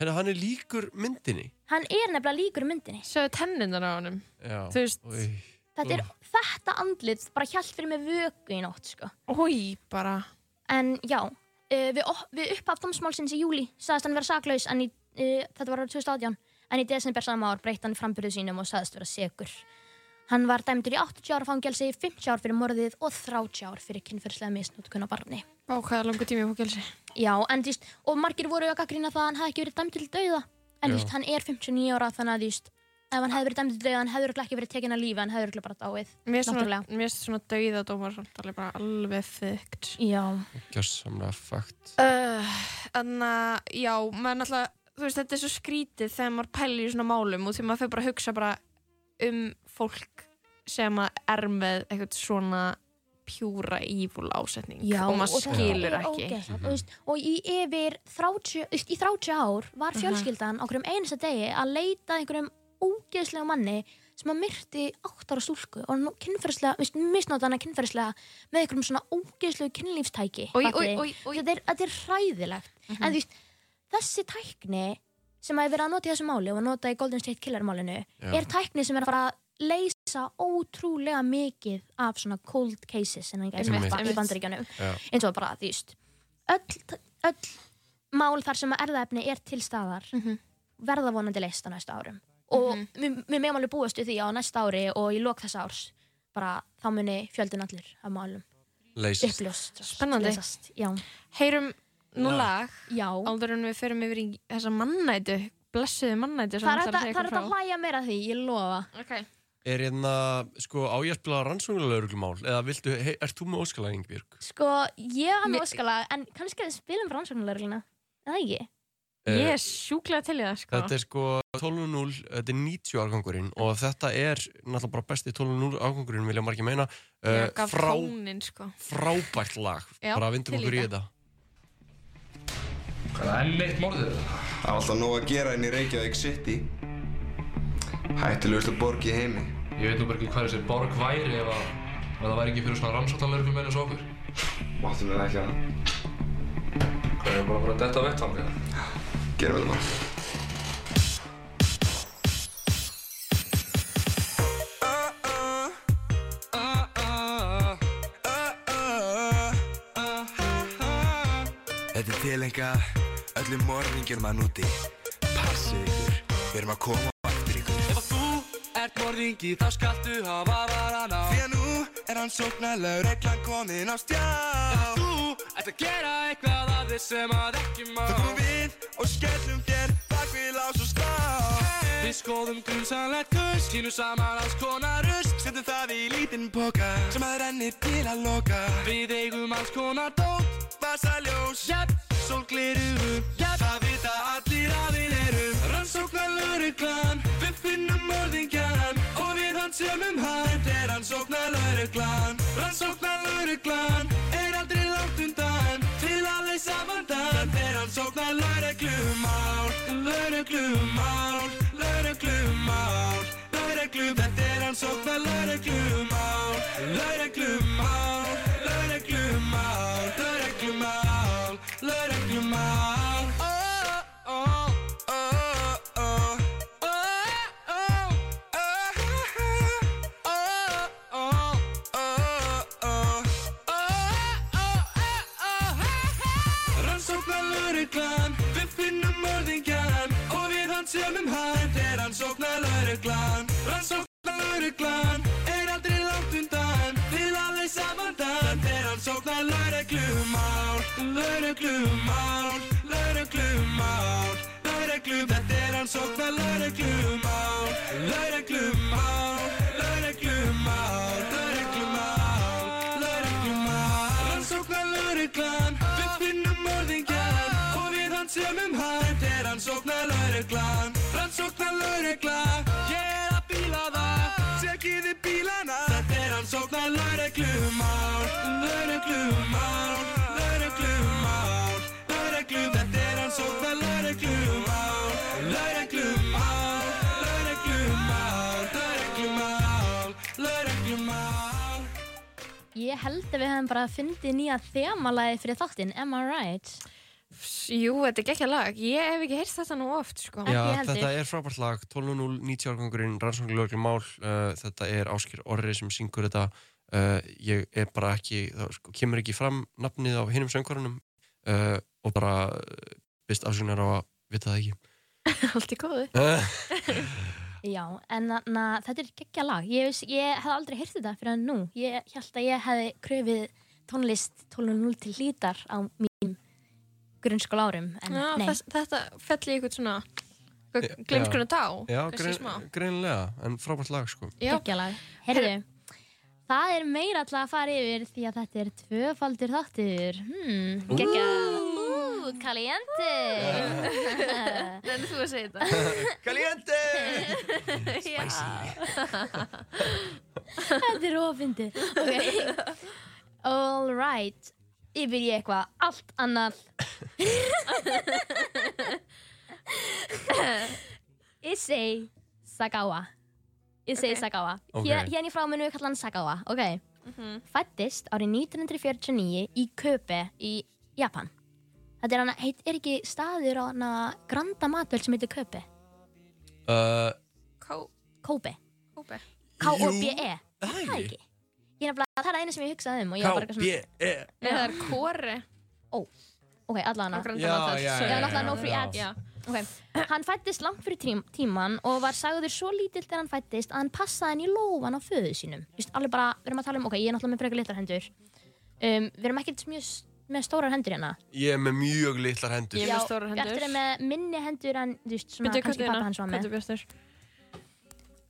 Hérna, hann er líkur myndinni Hann er nefnilega líkur um myndinni. Sjöðu tenninar á honum Já Þú veist, Új. Þetta, er, þetta andlit bara hjælt fyrir mig vöku í nótt, sko. új, bara En já, við, op- við upphaf dómsmálsins í júli sagðist hann vera saklaus en í, uh, þetta var árið 2018 en í desember sama ár breytti hann frambyrðu sínum og sagðist vera segur. Hann var dæmdur í 80 ára fangelsi, 50 ár fyrir morðið og 30 ár fyrir kynferðslega misnótkun á barni. Á hvaða langu tími ég fór gelsi Já, en þú veist, og margir voru að gaggrina það að hann hefði ekki verið dæmd til dauða en þú veist, hann er 59 ára þannig að þú veist, ef hann hefði verið dæmd til dauða hann hefði ekki verið tekinn að lífi, hann hefði bara dáið. Mér er svona, Náttúrulega. mér er svona dauða dómar samt alveg bara alveg þygt Já, Gjörsamlega fakt uh, Þannig að, já, maður náttúrulega Þú veist, þetta er svo skrítið þegar maður pælir í svona málum og þegar maður fyrir bara að hugsa bara um fólk sem að er með eitthvað svona pjúra ívúl ásetning Já, og maður skilur er ekki ógeðslegt, og, veist, og í yfir 30, þú veist, í 30 ár var Mhm. fjölskyldan á hverjum einasta degi að leita að einhverjum ógeðslega manni sem að myrti 8 ára stúlku og kynferðislega, veist, misnóta hana kynferðislega með einhverjum svona ógeðslegu kynlífstæki oj. þetta er, þetta er hræðilegt. En þú veist, þessi tækni sem að er verið að nota í þessu máli og að nota í Golden State Killer málinu Já. er tækni sem er að fara að leysa ótrúlega mikið af svona cold cases innan gæsa Einmitt, í bandaríkjanum eins og bara því veist, öll, öll mál þar sem að erðaefni er til staðar Mhm. verða vonandi leist á næsta árum og Mhm. við, við meðum alveg búast við því að á næsta ári og í lok þess árs bara þá muni fjöldun allir af málum Leysist uppljóst Spennandi. leysast. já, Heyrum nú Já. lag já. áður en við ferum yfir í þessa mannætu blessuðu mannætu sem það er hægt að að- er að hlæja meira að því, ég lofa okay. Er hérna, sko, á ég að spila rannsóknarlauruglumál eða viltu, hey, ert þú með óskala, Ingebjörg? sko, ég Mér- með óskala en kannski að við spilum rannsóknarlöglina eða ekki? Ég er sjúklega til það sko Þetta er sko 12.0, þetta er 90 árgangurinn og þetta er náttúrulega bara besti 12.0 árgangurinn vilja margir meina uh, Ég gaf frá, tónin sko frábært lag Já, bara vindum okkur í það. þetta Hvað er enn eitt morðið? Það var alltaf nóg að gera inn í Reykjavík City. Hættulegustu borg í heimi. Ég veit nú bara ekki hvað þessi borg væri ef, að, ef það væri ekki fyrir svona rannsóttanlörglum eins og okkur. Máttu mér ekki að Hvað er bara bara að detta á gerum við þetta ná. Þetta er tilenga öllum morðingjur maður núti. Passu ykkur, við erum að koma á aftur ykkur. Ef að þú ert morðingi þá skaltu hafa varana. Því að nú er hann sóknarlega reglan komin á stjá. Ef að þú ert að gera eitthvað að þið sem að ekki má. Þá komum við og skellum þér bak við lás og slá. Við skoðum grunsamlegt kurs, kynum saman alls konar rust Settum það í lítinn póka sem að renni til að loka. Við eigum alls konar dót, Vasaljós, jæpp, sólgliru, jæpp það vita allir að við erum. Rannsóknar lauruglan, við finnum morðingjan Og við hann sömum hætt er hann sóknar lauruglan Rannsóknar lauruglan Er aldrei langt undan til að leysa vandan Er hann sóknar lauruglumál Lauruglumál, lauruglumál Lauruglu, þetta er hann sóknar lauruglumál Lauruglumál, lauruglumál Lauruglumál, lauruglumál lauruglan Er aldrei langt undan. Til að leysa vandan Er hann sóknar lauruglumál Lauruglumál, lauruglumál Lauruglu, þetta er hann sóknar lauruglumál Lauruglumál, lauruglumál Lauruglumál, lauruglumál Rannsóknar lauruglan, Við finnum morðingjan Og við hann sömum hætt er hann sóknar lauruglan rannsóknar laurugla Ég Ég held að við hefum bara fundið nýja þemalæði fyrir þáttinn, am I right? Jú, þetta er gekkja lag. Ég hef ekki heyrt þetta nú oft, sko. Já, þetta er frábært lag, 12.0, 90 árgangurinn, rannsóknarlögri mál, uh, þetta er Áskir Orri sem syngur þetta, uh, ég er bara ekki, það sko, kemur ekki fram nafnið á hinum söngvarunum uh, og bara uh, byrst afsögnar á að vita það ekki. Allt í góðu. Já, en na, þetta er geggja lag. Ég, veist- ég hef aldrei heyrt þetta fyrir nú. Ég held að ég hefði kröfið tónlist 12.0 til hlítar á mínum grunnskóla árum, en Já, nei. þess, þetta fell í eitthvað svona Já. glemskunni tá. já, greinilega, en frábært lag sko. Geggja lag. Herðu, það er meira alltaf að fara yfir því að þetta er tvöfaldur þáttur. Hmm, geggja. Ú, caliente. en þú að segja þetta. Caliente! Þetta er ofindi. Ok. All right. Yfir ég eitthvað allt annað. Issei Sagawa. Issei Ok. Sagawa. Ok. Hér, hérna í frá munum við kalla hann Sagawa. Ok. Fættist árið 1949 í Köpe í Japan. Þetta er, hana, heit, er ekki staður á hana granda matvöld sem heitir Köpe. Uh, Kó, Kobe. kópe. K-O-B-E. það Það ekki. ekki. Ég nefnilega, það er það eina sem ég hugsaði um og ég var bara eitthvað svona, K-B-E Nei, það er kóri. ok, allan á hana. Granda Já, Matvöld. já, Já, já, náttúrulega no free já. ads. Okay. Hann fættist langt fyrir tím, tíman og var sagður svo lítill þegar hann fættist að hann passaði hann í lófan á föðu sínum. Just, alveg bara, við erum að tala um, ok, ég er náttúrulega með frekar litlar hendur. Um, við erum ekkert mjög s- með stórar hendur hérna. Ég er með mjög litlar hendur. Ég er með stórar hendur. Bjartur er með minni hendur en, þú veist, svona Byrju, kannski hvað pappa er hans var með. Hvað er Bjartur?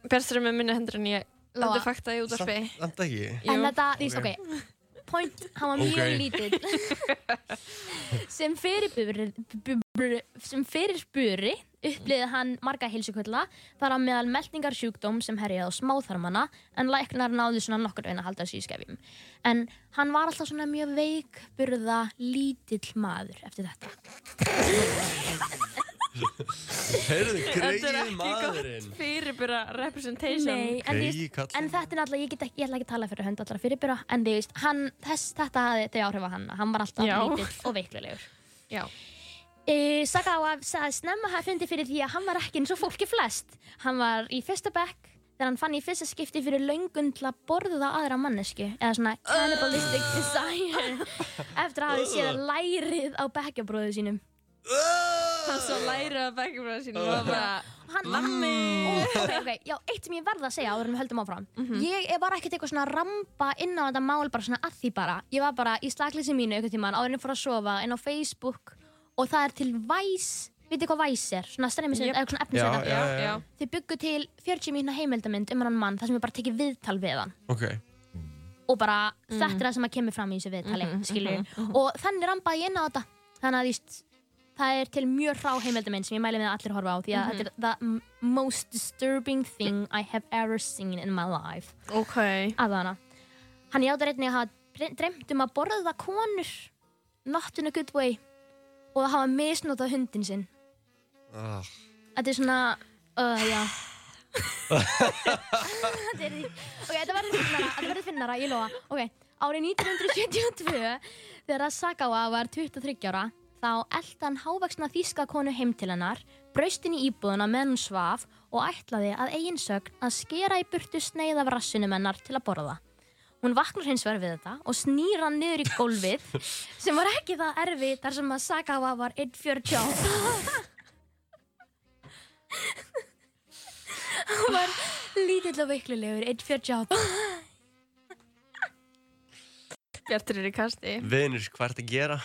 Bjartur er með minni hendur en ég. Lóa. Þetta er fakta í útvarpi. Samt ekki. En þetta, þú veist, ok, point, hann var mjög Ok. lítill. sem sem fyrirspuri uppliði hann marga heilsukvölla þar á meðal meldingarsjúkdóm sem herjaði á smáþarmana en læknar náðu svona nokkur veginn að halda þessu í skefjum. En hann var alltaf svona mjög veikburða lítill maður eftir þetta. Heyrðu, Þetta er greið ekki maðurinn. gott fyrirbura representation. Nei, en, þú Greyið veist, kallinn. en þetta er náttúrulega, ég, get ekki, ég ætla ekki að tala fyrir hönd allra fyrirbura, en þú veist, hann, þess, þetta hafði þau áhrif á hann, hann var alltaf Já. lítill og veiklulegur. Já. E, Sagawa sagði snemma hafa fundið fyrir því að hann var ekki eins og fólki flest. Hann var í fyrsta bekk þegar hann fann í fyrsta skipti fyrir löngun til að borða aðra mannesku eða svona cannibalistic desire eftir að hafi séð lærið á bekkjabróðu sínum Hann svo læri að bekkjumræða sín og var bara hann var ok, ok, já, eitt sem ég verða að segja áður en við höldum áfram. Ég var ekkert eitthvað svona að rampa inn á þetta mál bara svona að því bara. Ég var bara í slagleysi mínu einhvern tímann áður en ég fór að sofa inn á Facebook og það er til Vice. Vitið hvað Vice er, svona streymisveit Yep. eða svona efnisveita Já, já, já. þau byggu til 40 mínúna heimildamind um hann mann þar sem við bara tekið viðtal við hann. Ok. og bara þetta er það sem að kemur fram í þessu viðtali mm og þannig rampaði ég inn á þetta. Þannig að það er til mjög hrá heimildamind sem ég mæli með að allir horfa á því að þetta er the m- most disturbing thing I have ever seen in my life. Ok. Að hana hann játar einnig að hafa dreymt um að borða konur not in a good way og að hafa misnotað hundin sinn. Ah. þetta er svona uh, já. Ok, þetta verður finnara, þetta verður finnara, ég lofa. Ok, árið 1972 þegar Sagawa var 23 ára þá eldi hann hávaksna þýska konu heim til hennar braust inn í íbúðuna með hún svaf og ætlaði að eigin sögn að skera í burtu sneið af rassinum hennar til að borða Hún vaknar hins vegar við þetta og snýr hann niður í gólfið sem var ekki það erfið þar sem að Sagawa var 1.48 Hann var lítill og veiklulegur 1.48 Bjartur er í kasti Vinur, hvað ert að gera?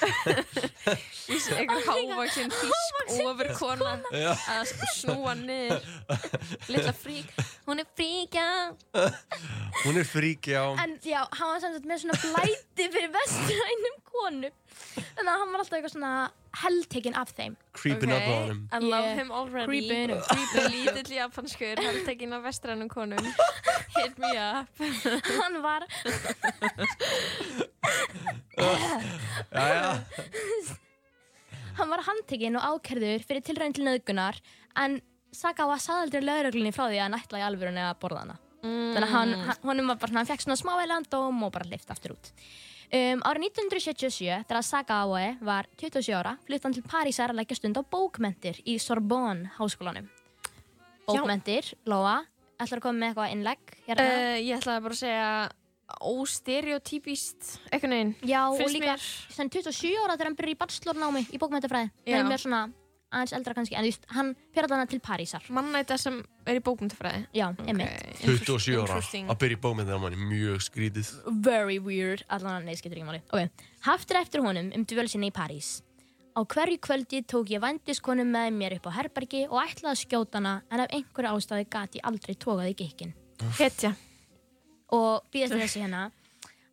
Einhver hávaksinn þýsk ofur kona Já. að snúa niður Lilla frík Hún er fríkja Hún er frík, já. En já, hann var samt með svona blæti fyrir vestrænum konu Þannig að hann var alltaf eitthvað svona heldtekinn af þeim Creeping up on him. I love Yeah. him already Creeping up. Creeping Lítill japanskur Heldtekinn af vestrænum konum Hit me up Hann var Já, já. Hann var handtekinn og ákærður fyrir tilræðin til nöðgunar en Sagawa sagði aldrei lögreglunni frá því að hann ætlaði í alvörunni að borða hana. Þannig að hann, hann, honum var bara, svona- hann fekk svona smávægilegan dóm og bara lift aftur út. Um, árið 1977, þegar Sagawa var 27 ára, flutti hann til Parísar að leggja stund á bókmentir í Sorbonne háskólanum. Bókmentir, Lóa, ætlar að koma með eitthvað innlegg hérna? uh, Ég ætlaði bara að segja óstereotypist Eitthvað neginn Já, og finnst líka mér. þann 27 ára þegar hann byrjar í bachelornámi í bókmentafræði. Það er mér svona aðeins eldra kannski, en þú veist, hann fyrir allan til Parísar. Mannæta sem er í bókmyndafræði Já, einmitt. 27 ára að byrja í bókmyndina manni, mjög skrítið. Very weird, allan að nei, skiptir ekki máli. Ok, haftur eftir honum um dvöl sinni í París. Á hverju kvöldi tók ég vændiskonum með mér upp á herbergi og ætlaði að skjóta hana en af einhverju ástæði gat ég aldrei tókað í gikkin. Hetja Og býðast þessi hérna,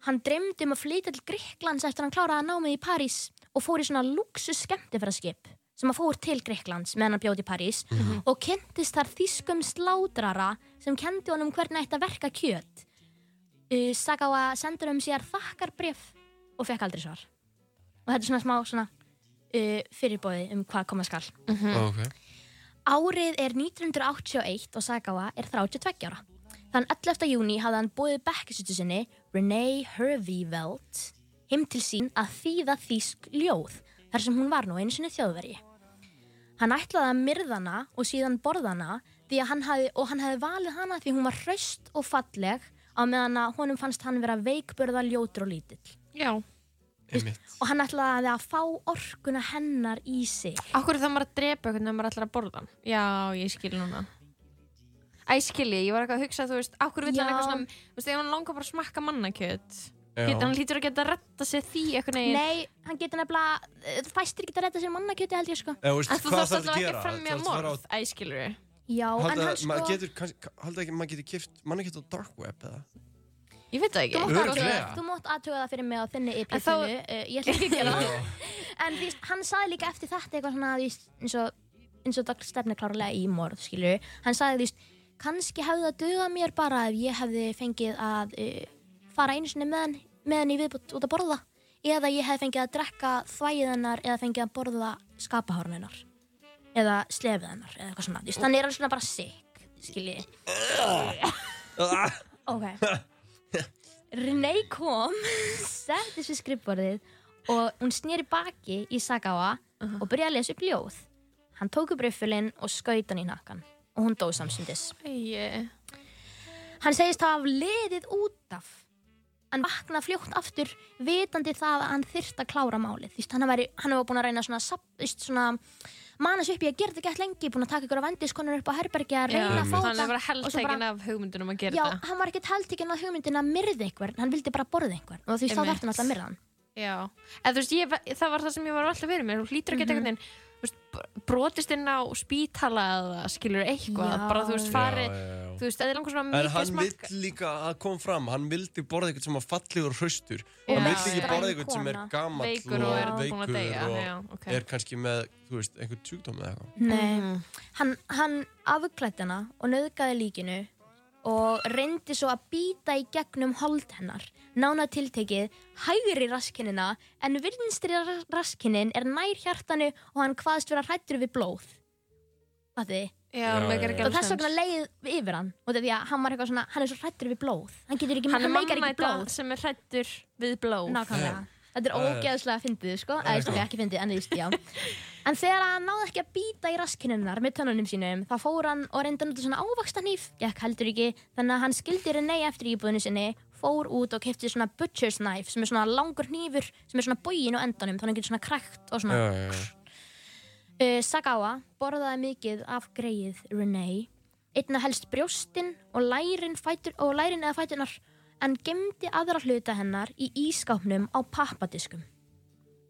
hann dreymdi um að flytja til Greiklands eftir hann kláraði að námið í París og fór í svona luxus skemmtifæraskip sem að fór til Greiklands meðan hann bjóði í París og kynntist þar þýskum slátrara sem kendi honum hvernig ætti að verka kjöt. Uh, Sagawa sendur um sér þakkarbref og fekk aldrei svar. Og þetta er svona smá svona uh, fyrirbóði um hvað koma skal. Ok. Árið er 1981 og Sagawa er 32 ára. Þann 11. júni hafði hann búið bekkisutu sinni, Renee Herveyveld, heim til sín að þýða þýsk ljóð, þar sem hún var nú einu sinni þjóðveri. Hann ætlaði að myrða hana og síðan borða hana því að hann hafði, og hann hefði valið hana því hún var hraust og falleg á meðan að honum fannst hann vera veikburða, ljótur og lítill. Já Einmitt. Og hann ætlaði að fá orkuna hennar í sig. Akkur það maður að drepa eitthvað þegar maður ætlar að borða hann Já, ég skil núna Æ, skilji, ég var eitthvað að hugsa, þú veist, akkur vill hann eitthvað svona, þú veist, ef hann langar bara að smakka mannakjöt. Get, hann lítur að geta að retta sér því eitthvað neginn Nei, hann getur nefnilega, eh, fæstir geta að redda sér mannakjöti held ég sko. En þú hvað þarfst þarf alltaf að ekki gera? að fremja Þarftu að fara á- morð Æ, skilur við Já, en Halda, hann sko... getur, halda ekki, maður getur kift, mann ekki á dark web eða? Ég veit það ekki Þú mátt aðtuga það fyrir mig á þinni En IP-finu, þá- uh, ég ætla ekki að gera það. En því, hann saði líka eftir þetta eitthvað svona, því, eins og, eins og það stefnir klárlega í morð, skilju. Hann saði því, kannski hefði það dugað mér bara ef ég hefði fengið að uh, fara einu sinni með hann, með hann í viðbútt út að borða. Eða ég hefði fengið að drekka þvægið hennar eða fengið að borða skapahárun hennar. Eða slefið hennar, eða eitthvað svona. Þannig er hann svona bara sick, skilji. Ok. Renee kom, settist við skrifborðið og hún snýri baki í Sagawa og byrjaði að lesa upp ljóð. Hann tók upp riffilinn og skaut hann í nakkan og hún dó samsundis. Æ, Hann segist hafa liðið út af en vaknað fljótt aftur vitandi það að hann þyrft að klára málið. Þvist, hann var hann var búin að reyna svona, svona mana sig upp í að gera þetta gett lengi búin að taka ykkur á vendiskonur upp á herbergi að reyna að fá Hann það og svo heldtegin af hugmyndunum að gera já, þetta. hann var ekkert heldtekinn að hugmyndin að myrða einhvern hann vildi bara borða einhvern og því þá þarf hann alltaf að myrða hann. Já, en þú veist, ég, það var það sem ég var alltaf verið mér, þú hlýtur að geta þú veist, br- brotist inn á spítala eða skilur eitthvað, Já. bara þú veist, fari Já, já, þú veist, eða langar svona En mikið hann smakka vill líka að koma fram, hann vildi borða eitthvað sem var fallegur og hraustur. Hann vill ekki borða eitthvað sem er gamall Veikur og er veikur deyja, og já, ok. er kannski með, þú veist, einhvern sjúkdóm eða eitthvað. Nei, hann, hann afklætt hana og nöðgaði líkinu og reyndi svo að býta í gegnum hold hennar. Nána tiltekið hægri raskinina en vinstri ra- raskinin er nær hjartanu og hann hvaðst vera hrættur við blóð. Fattiði? Já, Já, já, ekki já. Og þess vegna leið yfir hann út af því að hann var eitthvað svona, hann er svo hrættur við blóð. Hann getur ekki, Hann er meikar mamma þetta blóð. sem er hrættur við blóð Nákvæmlega. Þetta er já. ógeðslega fyndið, sko. Eða, þú veist, ekki fyndið, en veist, já. En þegar hann náði ekki að býta í raskininnar með tönnunum sínum, þá fór hann og að nota svona ávaxtanýf, gekk heldur ekki, þannig að hann skildi René eftir íbúðinu sinni, fór út og kefti svona butcher's knife, sem er svona langur hnífur, sem er svona bógin á endanum, þannig að hann getur svona krækt og svona. Já, já. Uh, Sagawa borðaði mikið af greið René, einna helst brjóstin og lærin, fætur, og lærin eða fætunar, en gemdi aðra hluta hennar í ískápnum á pappadiskum.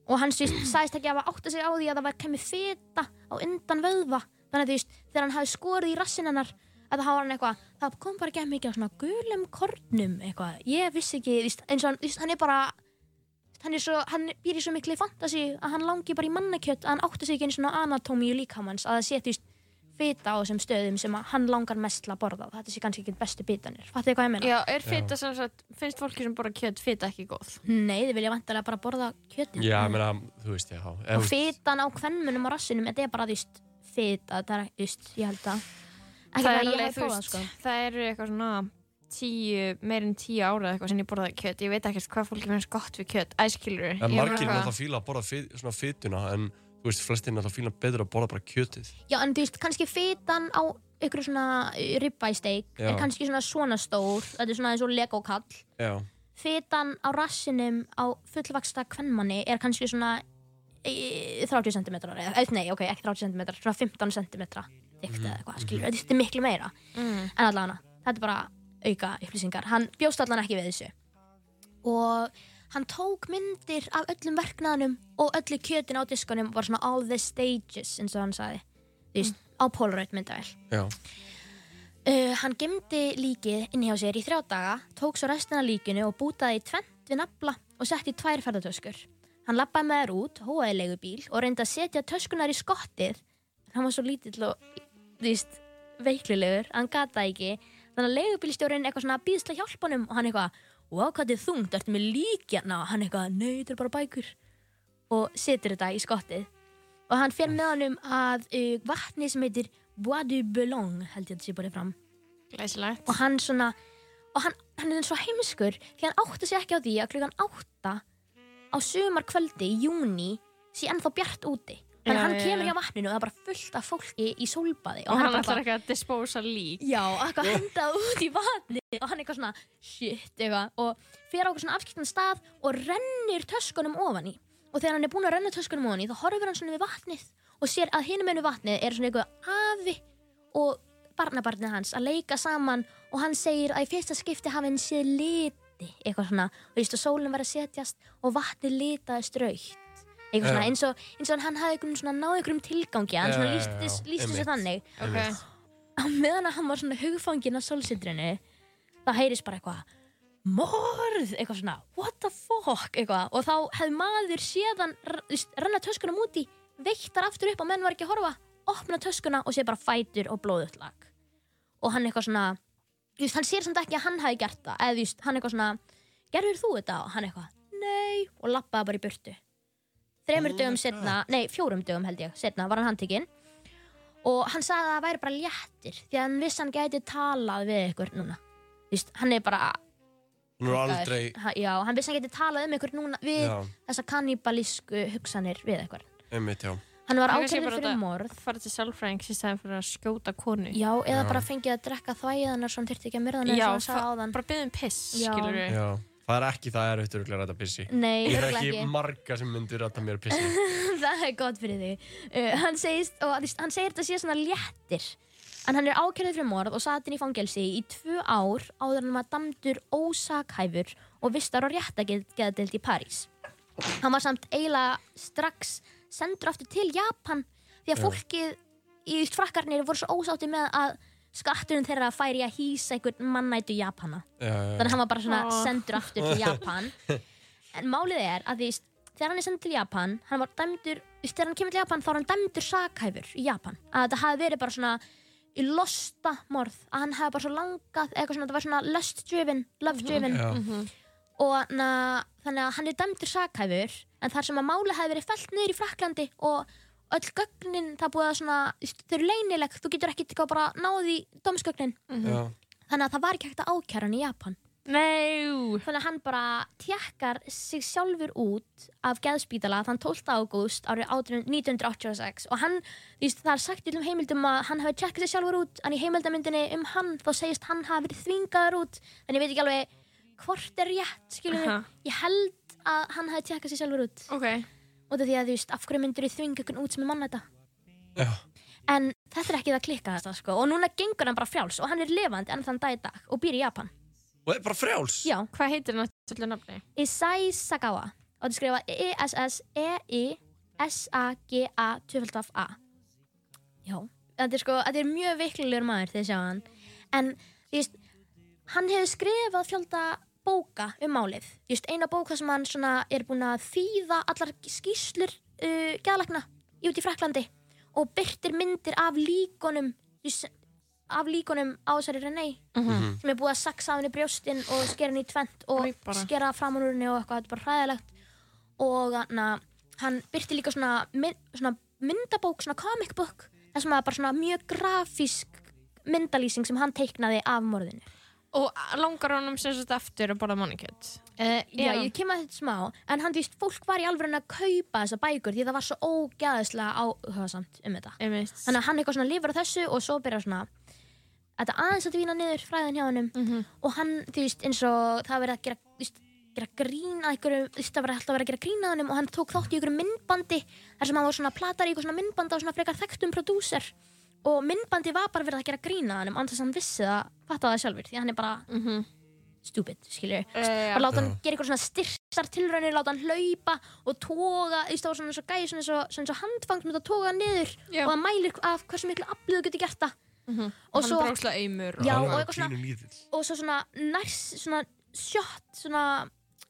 Og hann sagðist ekki að hafa átt að segja á því að það var kemur feta á undan vöðva. Þannig að þú veist, þegar hann hafi skorið í rassin hennar, að það hafa hann eitthvað, það kom bara ekki að mikið á svona gulum kornum eitthvað. Ég vissi ekki, veist, eins og hann, veist, hann er bara, hann er svo, hann býr í svo miklu fantasi að hann langi bara í mannakjött að hann átti sig ekki eins og anatómíu líkamanns að það sé þú veist fita á þessum stöðum sem að hann langar mest til að borða og þetta sé kannski ekki bestu bitanir fattu hvað ég meina? Já, er fita sem sagt, finnst fólki sem borða kjöt fita ekki góð? Nei, þið vilja vantarlega bara borða kjötið Já, ég meina, þú veist, já. og fitan á kvennmunum á rassinum þetta er bara veist fita, það er þú veist, ég held að ekki það er ég alveg, hef þú prófað veist, sko það eru eitthvað svona tíu, meirinn tíu ára eitthvað sem ég borðaði kjöt, ég veit ekkert hvað fólki finnst gott við kjöt, æskilur Að þú veist, flestir náttúrulega fíla betur að borða bara kjötið. Já, en þú veist, kannski fitan á ykkur svona ribbæsteik Já. er kannski svona svona stór þetta er svona eins og legokall Já. fitan á rassinum á fullvaksta kvennmanni er kannski svona e, 30 cm nei, ok, ekki 30 cm, svona 15 cm þykkt eða eitthvað, skilur, þetta er miklu meira mm. en allavega, þetta er bara auka upplýsingar, hann bjóst allan ekki við þessu og hann tók myndir af öllum verknaðanum og öllu kjötin á diskunum var svona all the stages eins og hann sagði þú veist, á Polaroid myndavel. Uh, hann gemdi líkið inn hjá sér í þrjá daga, tók svo restina líkinu og bútaði í tvent við nafla og setti í tvær ferðartöskur. Hann lappaði með þær út, hóaði leigubíl og reyndi að setja töskunar í skottið. Hann var svo lítill og, þú veist, veiklulegur, hann gata ekki. Þannig að leigubílstjórin eitthvað svona hjálpa honum og hann eitthvað, wow, hvað er þungt, ertu með líkjana? Og hann eitthvað, nei, þetta er bara bækur. Og setur þetta í skottið. Og hann fer með honum að uh, vatni sem heitir Bois du Boulogne, held ég að þetta sé bara fram Glæsilegt og hann svona og hann, hann er svo heimskur því hann átti sig ekki á því að klukkan átta á sumar kvöldi í júni sé ennþá bjart úti þannig að hann já, kemur já. hjá vatninu og það er bara fullt af fólki í sólbaði og hann er bara ætlar ekki að disposa lík. Já, eitthvað hendað út í vatni og hann eitthvað svona, shit, eitthvað og fer á eitthvað svona afskiptan stað og rennir töskunum ofan í. Og þegar hann er búinn að renna töskunum ofan í þá horfir hann svona við vatnið og sér að enn við vatnið er svona eitthvað afi og barnabarnið hans að leika saman og hann segir að í fyrsta skipti hafi hann séð liti eitthvað svona, og að sólinn var að setjast og vatnið litaðist eitthvað svona, eins og, eins og hann hafði einhvern svona náð einhverjum tilgangi hann þessu einmitt. þannig. ok, á meðan að hann var svona hugfangin af sólsindrinu þá heyrist bara eitthvað morð, eitthvað svona what the fuck, eitthvað. Og þá hefði maður séðan renna töskunum úti, veittar aftur upp og menn var ekki að horfa, opna töskuna og sé bara fætur og blóðutlag og hann eitthvað svona veist, hann sér samt ekki að hann hafi gert það eða veist, hann eitthvað svona, gerður þú þetta? Og hann eitthvað, nei, og lappaði bara í burtu þremur Oh dögum setna, nei, fjórum dögum held ég setna var hann handtekinn og hann sagði að það væri bara léttir því að hann vissi hann gæti talað við ykkur núna Þú veist, hann er bara Hún er aldrei, ha, já, hann vissi hann gæti talað um ykkur núna við já, þessa kannibalísku hugsanir við ykkur einmitt, já. Hann var bara fyrir morð. fara til sálfræðings í stæðin fyrir að skjóta konu Já, eða Já. bara fengið að drekka svo hann þyrfti ekki að myrða hann eins Já, og hann sagði fa- áðan. bara byggðum piss, Já. skilur við Já, það er ekki það er auðvitað að ræta pissi Nei, Ég er ekki ekki. marga sem myndir ræta mér pissi það er gott fyrir þig. Uh, hann, segist, og, hann segir þetta sé svona léttir. En hann er ákærður fyrir morð og satt inn í fangelsi í tvö ár áður en hann var damdur ósakhæfur og vistar á réttageðdeild í París. Hann var samt eiginlega strax sendur aftur til Japan því að fólkið í frakkarnir voru svo ósátti með að skatturinn þeirra færi að hýsa einhvern mannætu Japana. Já, já. Þannig að hann var bara svona Ó. sendur aftur til Japan. En málið er að því þegar hann er sendur til Japan, hann var dæmdur, þegar hann kemur til Japan þá er hann dæmdur sakhæfur í Japan. Að þetta hafi verið bara svona í losta morð, að hann hafi bara svo langað, eitthvað svona, þetta var svona lust driven, love driven. Já. Mhm. Og na, þannig að hann er dæmdur sakhæfur, en þar sem að málið hafi verið fellt niður í Fraklandi og öll gögnin, það búið að svona, þau eru leynileg, þú getur ekki eitthvað bara náði í dómsgögnin. Já. Þannig að það var ekki hægt að ákjæra hann í Japan. Nei. Þannig að hann bara tjekkar sig sjálfur út af geðspítala þann 12. ágúst árið 18 1986 og hann, þú veist, það er sagt í öllum heimildum að hann hafi tjekkað sig sjálfur út en í heimildamyndinni um hann þá segist hann hafi verið þvingaður út en ég veit ekki alveg hvort er rétt, skiljum við Aha. ég held að hann hafi tjekkað sig sjálfur út Ok. Út af því að þú veist, af hverju myndur þið þvinga ykkur út sem er mann þetta Já. en þetta er ekki það klikka þetta sko. Og núna gengur hann bara frjáls og hann er lifandi enn þann dag í dag og býr í Japan. Og það er bara frjáls? Já. Hvað heitir hann að nafni? Isai Sagawa. Og þetta skrifa E I-S-S-E-I-S-A-G-A 2A Já, þetta er sko þetta er mjög viklulegur maður þegar sjá hann. En þú veist hann hefur skrifað fjölda bóka um málið, þú veist, eina bóka sem hann svona er búin að þýða allar skýslur uh, gæðlagna í út í Fraklandi og byrtir myndir af líkonum veist, af líkonum á þessari René Mhm. sem er búið að saksa af henni brjóstin og skera henni í tvent og bara. skera framan úr henni og eitthvað, þetta er bara hræðilegt og na, hann byrti líka svona, mynd, svona myndabók, svona comic book það sem er bara svona mjög grafísk myndalýsing sem hann teiknaði af morðinu Og langar honum sem sagt aftur að borða mannekjöld? Uh, já, ég kem að þetta smá en hann, veist, fólk var í alveg að kaupa þessa bækur því það var svo ógæðislega áhugasamt um þetta Einmitt. þannig að hann eitthvað svona lifur á þessu og svo byrjar svona þetta aðeins að dvína niður fræðin hjá honum Mhm. og hann, veist, eins og það verið að gera, veist, gera grín að þú veist, það var alltaf verið að gera grín að honum og hann tók þátt í einhverju myndbandi þar sem hann var svona platar í eitthvað svona myndband á svona frekar þekktum prodúser og myndbandi var bara verið að gera grín að honum án þess að hann vissi það, fatta það sjálfur því að hann er bara stupid, skilju Eh, bara láta hann gera eitthvað svona styrktar tilraunir láta hann hlaupa og toga þú veist það var svona svo gæði svona svo, svona svo handfang sem þetta toga hann niður Já. og það mælir af hversu miklu aflið þú getur gert það. Og og hann svo brókslega eimur já, og- og eitthvað svona og svo svona nærs svona shot svona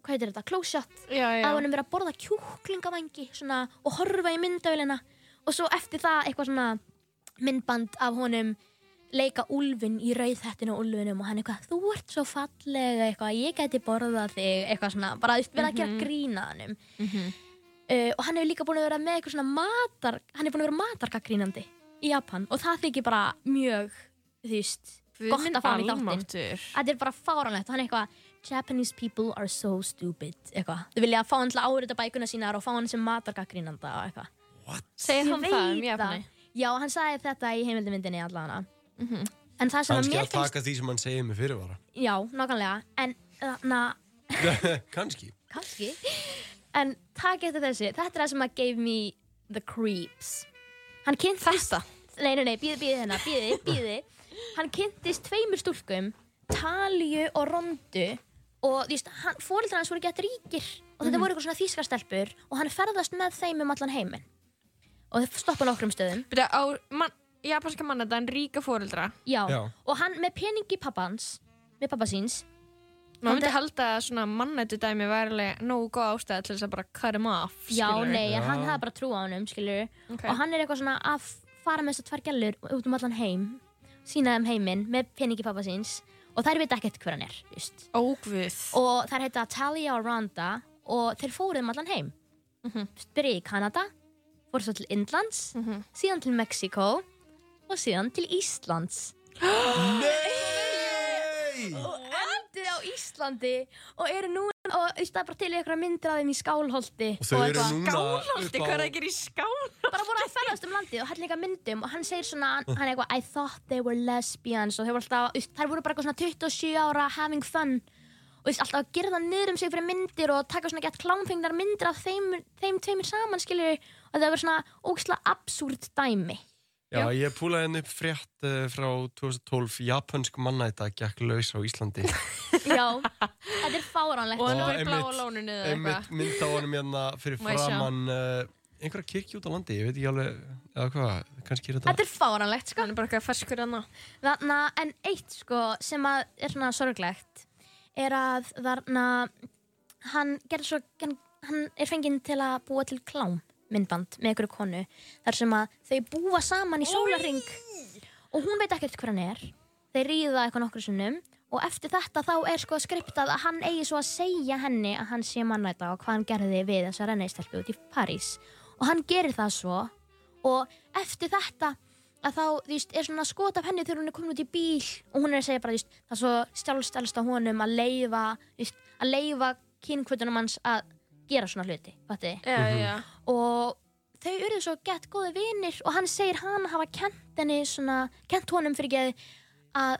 hvað heitir þetta, close shot Já, já. að hann er verið að borða kjúklingavangi svona, og horfa í myndavélina. Og svo eftir það eitthvað svona myndband af honum leika úlfin í rauðhettinu og úlfinum og hann eitthvað, þú ert svo fallega eitthvað, ég geti borðað þig eitthvað svona, bara þú veist, verið að gera Mhm. grína hannum uh, og hann hefur líka búin að vera með eitthvað svona matar hann er búin að vera matarkagrínandi í Japan og það þykir bara mjög þú veist, gott að fá hann í þáttinn. þetta er bara fáranlegt og hann er eitthvað Japanese people are so stupid eitthvað, þau vilja fá hann til að árita bækuna sínar og fá hann sem matarkagrínanda og eitthvað. Segir hann það um Japani? Já, hann sagði þetta í heimildamyndinni allavega. Mhm. En það sem að mér að finnst taka því sem hann segir með fyrirvara. Já, nákvæmlega. En, na, Kannski. Kannski. En takk eftir þessi. Þetta er það sem að gave me the creeps. Hann kynntist Þetta? Nei, nei, nei, býði, býði hérna, býði, býði Hann kynntist tveimur stúlkum Talíu og Rondu Og þú veist, hann- foreldrar hans voru gett ríkir Og þetta Mhm. voru eitthvað svona þýskastelpur Og hann ferðast með þeim um allan heiminn Og þau stoppa nokkrum stöðum Byrja, á man, japanska manna þetta en ríka fóreldra Já. og hann með peningi pappans með pappa síns Maður myndi halda að svona mannættu dæmi væri alveg nógu góð ástæða til þess að bara cut him off Já, skilurðu. nei, en hann hafði bara trú á honum, skilur Ok. og hann er eitthvað svona að fara með þessar tvær gælur út um allan heim sína þeim heiminn með peningi pappa síns og þær veit ekkert hver hann er. Ógvið og þær heita Talia og Rhonda og þeir fóruð um allan heim mm -hmm. byrjuði í Kanada fóruð svo til Indlands síðan til Mexiko og síðan til Íslands. Og endið á Íslandi og eru nú og í stað bara til myndir að þeim í Skálholti. Og þau eru núna Skálholti, hvað er það að gera í skál? bara voru að ferðast um landið og hann líka myndum og hann segir svona, hann er eitthvað I thought they were lesbians. Og þau voru alltaf, þær voru bara eitthvað svona 27 ára having fun. Og þú veist, alltaf að gera það niður um sig fyrir myndir og taka svona gett klámfengnar myndir af þeim, þeim tveimur saman, skilur og það verður svona ógislega absúrt dæmi. Já, ég púlaði henni upp frétt uh, frá 2012 Japansk mannæta gekk laus á Íslandi. Já, þetta er fáránlegt. Og hann bara í bláa einmitt- lóninu eða einmitt eitthvað. mynd á honum hérna fyrir Má ég sjá? framann uh, einhverja kirkju út á landi, ég veit ekki alveg eða hvað, kannski er þetta Þetta er fáránlegt, sko. Hann er bara eitthvað ferskur hann Þarna, en eitt sko sem að er svona sorglegt er að þarna hann gerði svo hann, hann er fenginn til að búa til klám myndband með einhverju konu þar sem að þau búa saman í sólarring og hún veit ekkert hver hann er. Þeir ríða eitthvað nokkru sinnum. Og eftir þetta þá er sko skriptað að hann eigi svo að segja henni að hann sé mannæta og hvað hann gerði við þessa renneistelpu út í París. Og hann gerir það svo. Og eftir þetta að þá, þú veist, er svona skot af henni þegar hún er komin út í bíl. Og hún er að segja bara, þú veist, það er svo stjálfstælst á honum að leifa, að leifa kynkvötunum hans að gera svona hluti, Já, já. og þau eru svo gett góði vinir og hann segir hann hafa kent henni svona, kent honum fyrir geði að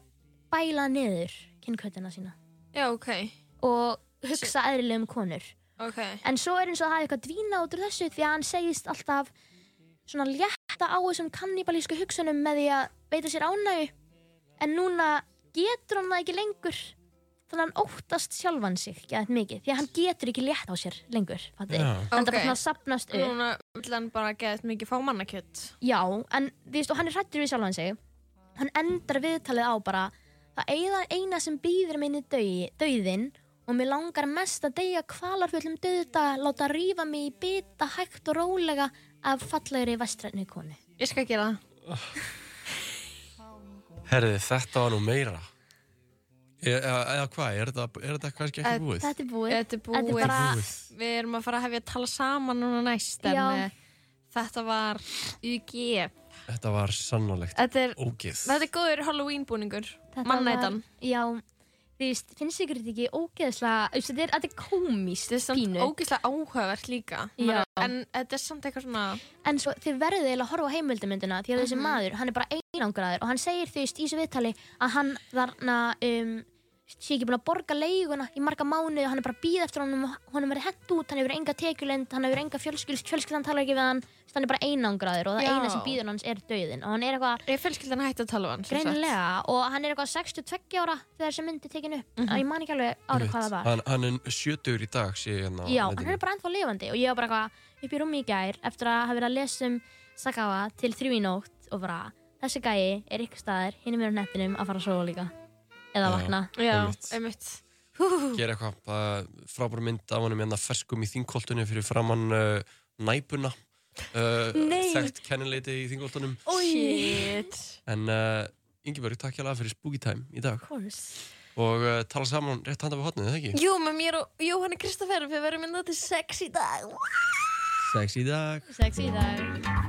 bæla niður kynkvötuna sína. Já, ok. og hugsa eðlilega um konur. Ok. En svo er eins og það eitthvað dvína út úr þessu því að hann segist alltaf svona létta á þessum kannibalísku hugsunum með því að veita sér ánægu en núna getur hann það ekki lengur þannig að hann óttast sjálfan sig gett mikið því að hann getur ekki létt á sér lengur. Þannig að það bara sapnast upp Núna vill hann bara geða mikið fá mannakjött. Já, en þú veist, og hann er hrættur við sjálfan sig hann endar viðtalið á bara það eina, eina sem býður minni döi, döiðin og mér langar mest að deyja kvalarfullum döðda láta rífa mig í bita hægt og rólega af fallegri vestrætni konu Ég skal gera það. Herði, þetta var nú meira eða, eða hvað, er þetta, er þetta kannski ekki Eh, búið? Þetta er búið Þetta er búið. Þetta er bara. Við erum að fara að hefja að tala saman núna næst en Já. uh, þetta var UG. Þetta var sannolegt Þetta er, ógið þetta er góður Halloween búningur. Mannætan. var- Já, þú veist, finnst ykkur þetta ekki ógeðslega þú veist, þetta er, þetta er komíst Þetta er samt pínu ógeðslega áhugavert líka. Já. En þetta er samt eitthvað svona... En svo þið verðið eiginlega að horfa á heimildamyndina því að þessi maður, hann er bara einangraður og hann segir þú veist í þessu viðtali að hann þarna um, sé ekki búin að borga leiguna í marga mánuði og hann er bara að býða eftir honum og honum er hent út, hann hefur enga tekjulind hann hefur enga fjölskyld, fjölskyldan talar ekki við hann hann er bara einangraður og það Já. eina sem býður hans er döðin og hann er eitthvað Er fjölskyldan hægt að tala um hann? greinilega og hann er eitthvað 62 ára þegar þessi myndi tekin upp. Mm ég man ekki alveg ára hvað það var. Hann, hann er sjötur í dag sé ég hérna Já, hann er bara ennþá lifandi og ég var bara eitthvað upp í rúmi í gær eftir að hafa verið að lesa um Sakawa til þrjú í nótt og bara þessi gæi er ykkur staðar hinn er mér á nettinum að fara að sofa líka eða vakna Já, Einmitt. einmitt. gera eitthvað, það frábæra mynd af honum hérna ferskum í þingkoltunni fyrir framann uh, næpuna uh, þekkt kennileiti í þingkoltunum Shit. en uh, Ingeborg, takk hjá fyrir Spooky Time í dag Of course og uh, tala saman rétt handa við hotnið, eða ekki? Jú, með mér og Jóhanni Kristoffer við verðum inn á til sex í dag. Sex í dag Sexy í dag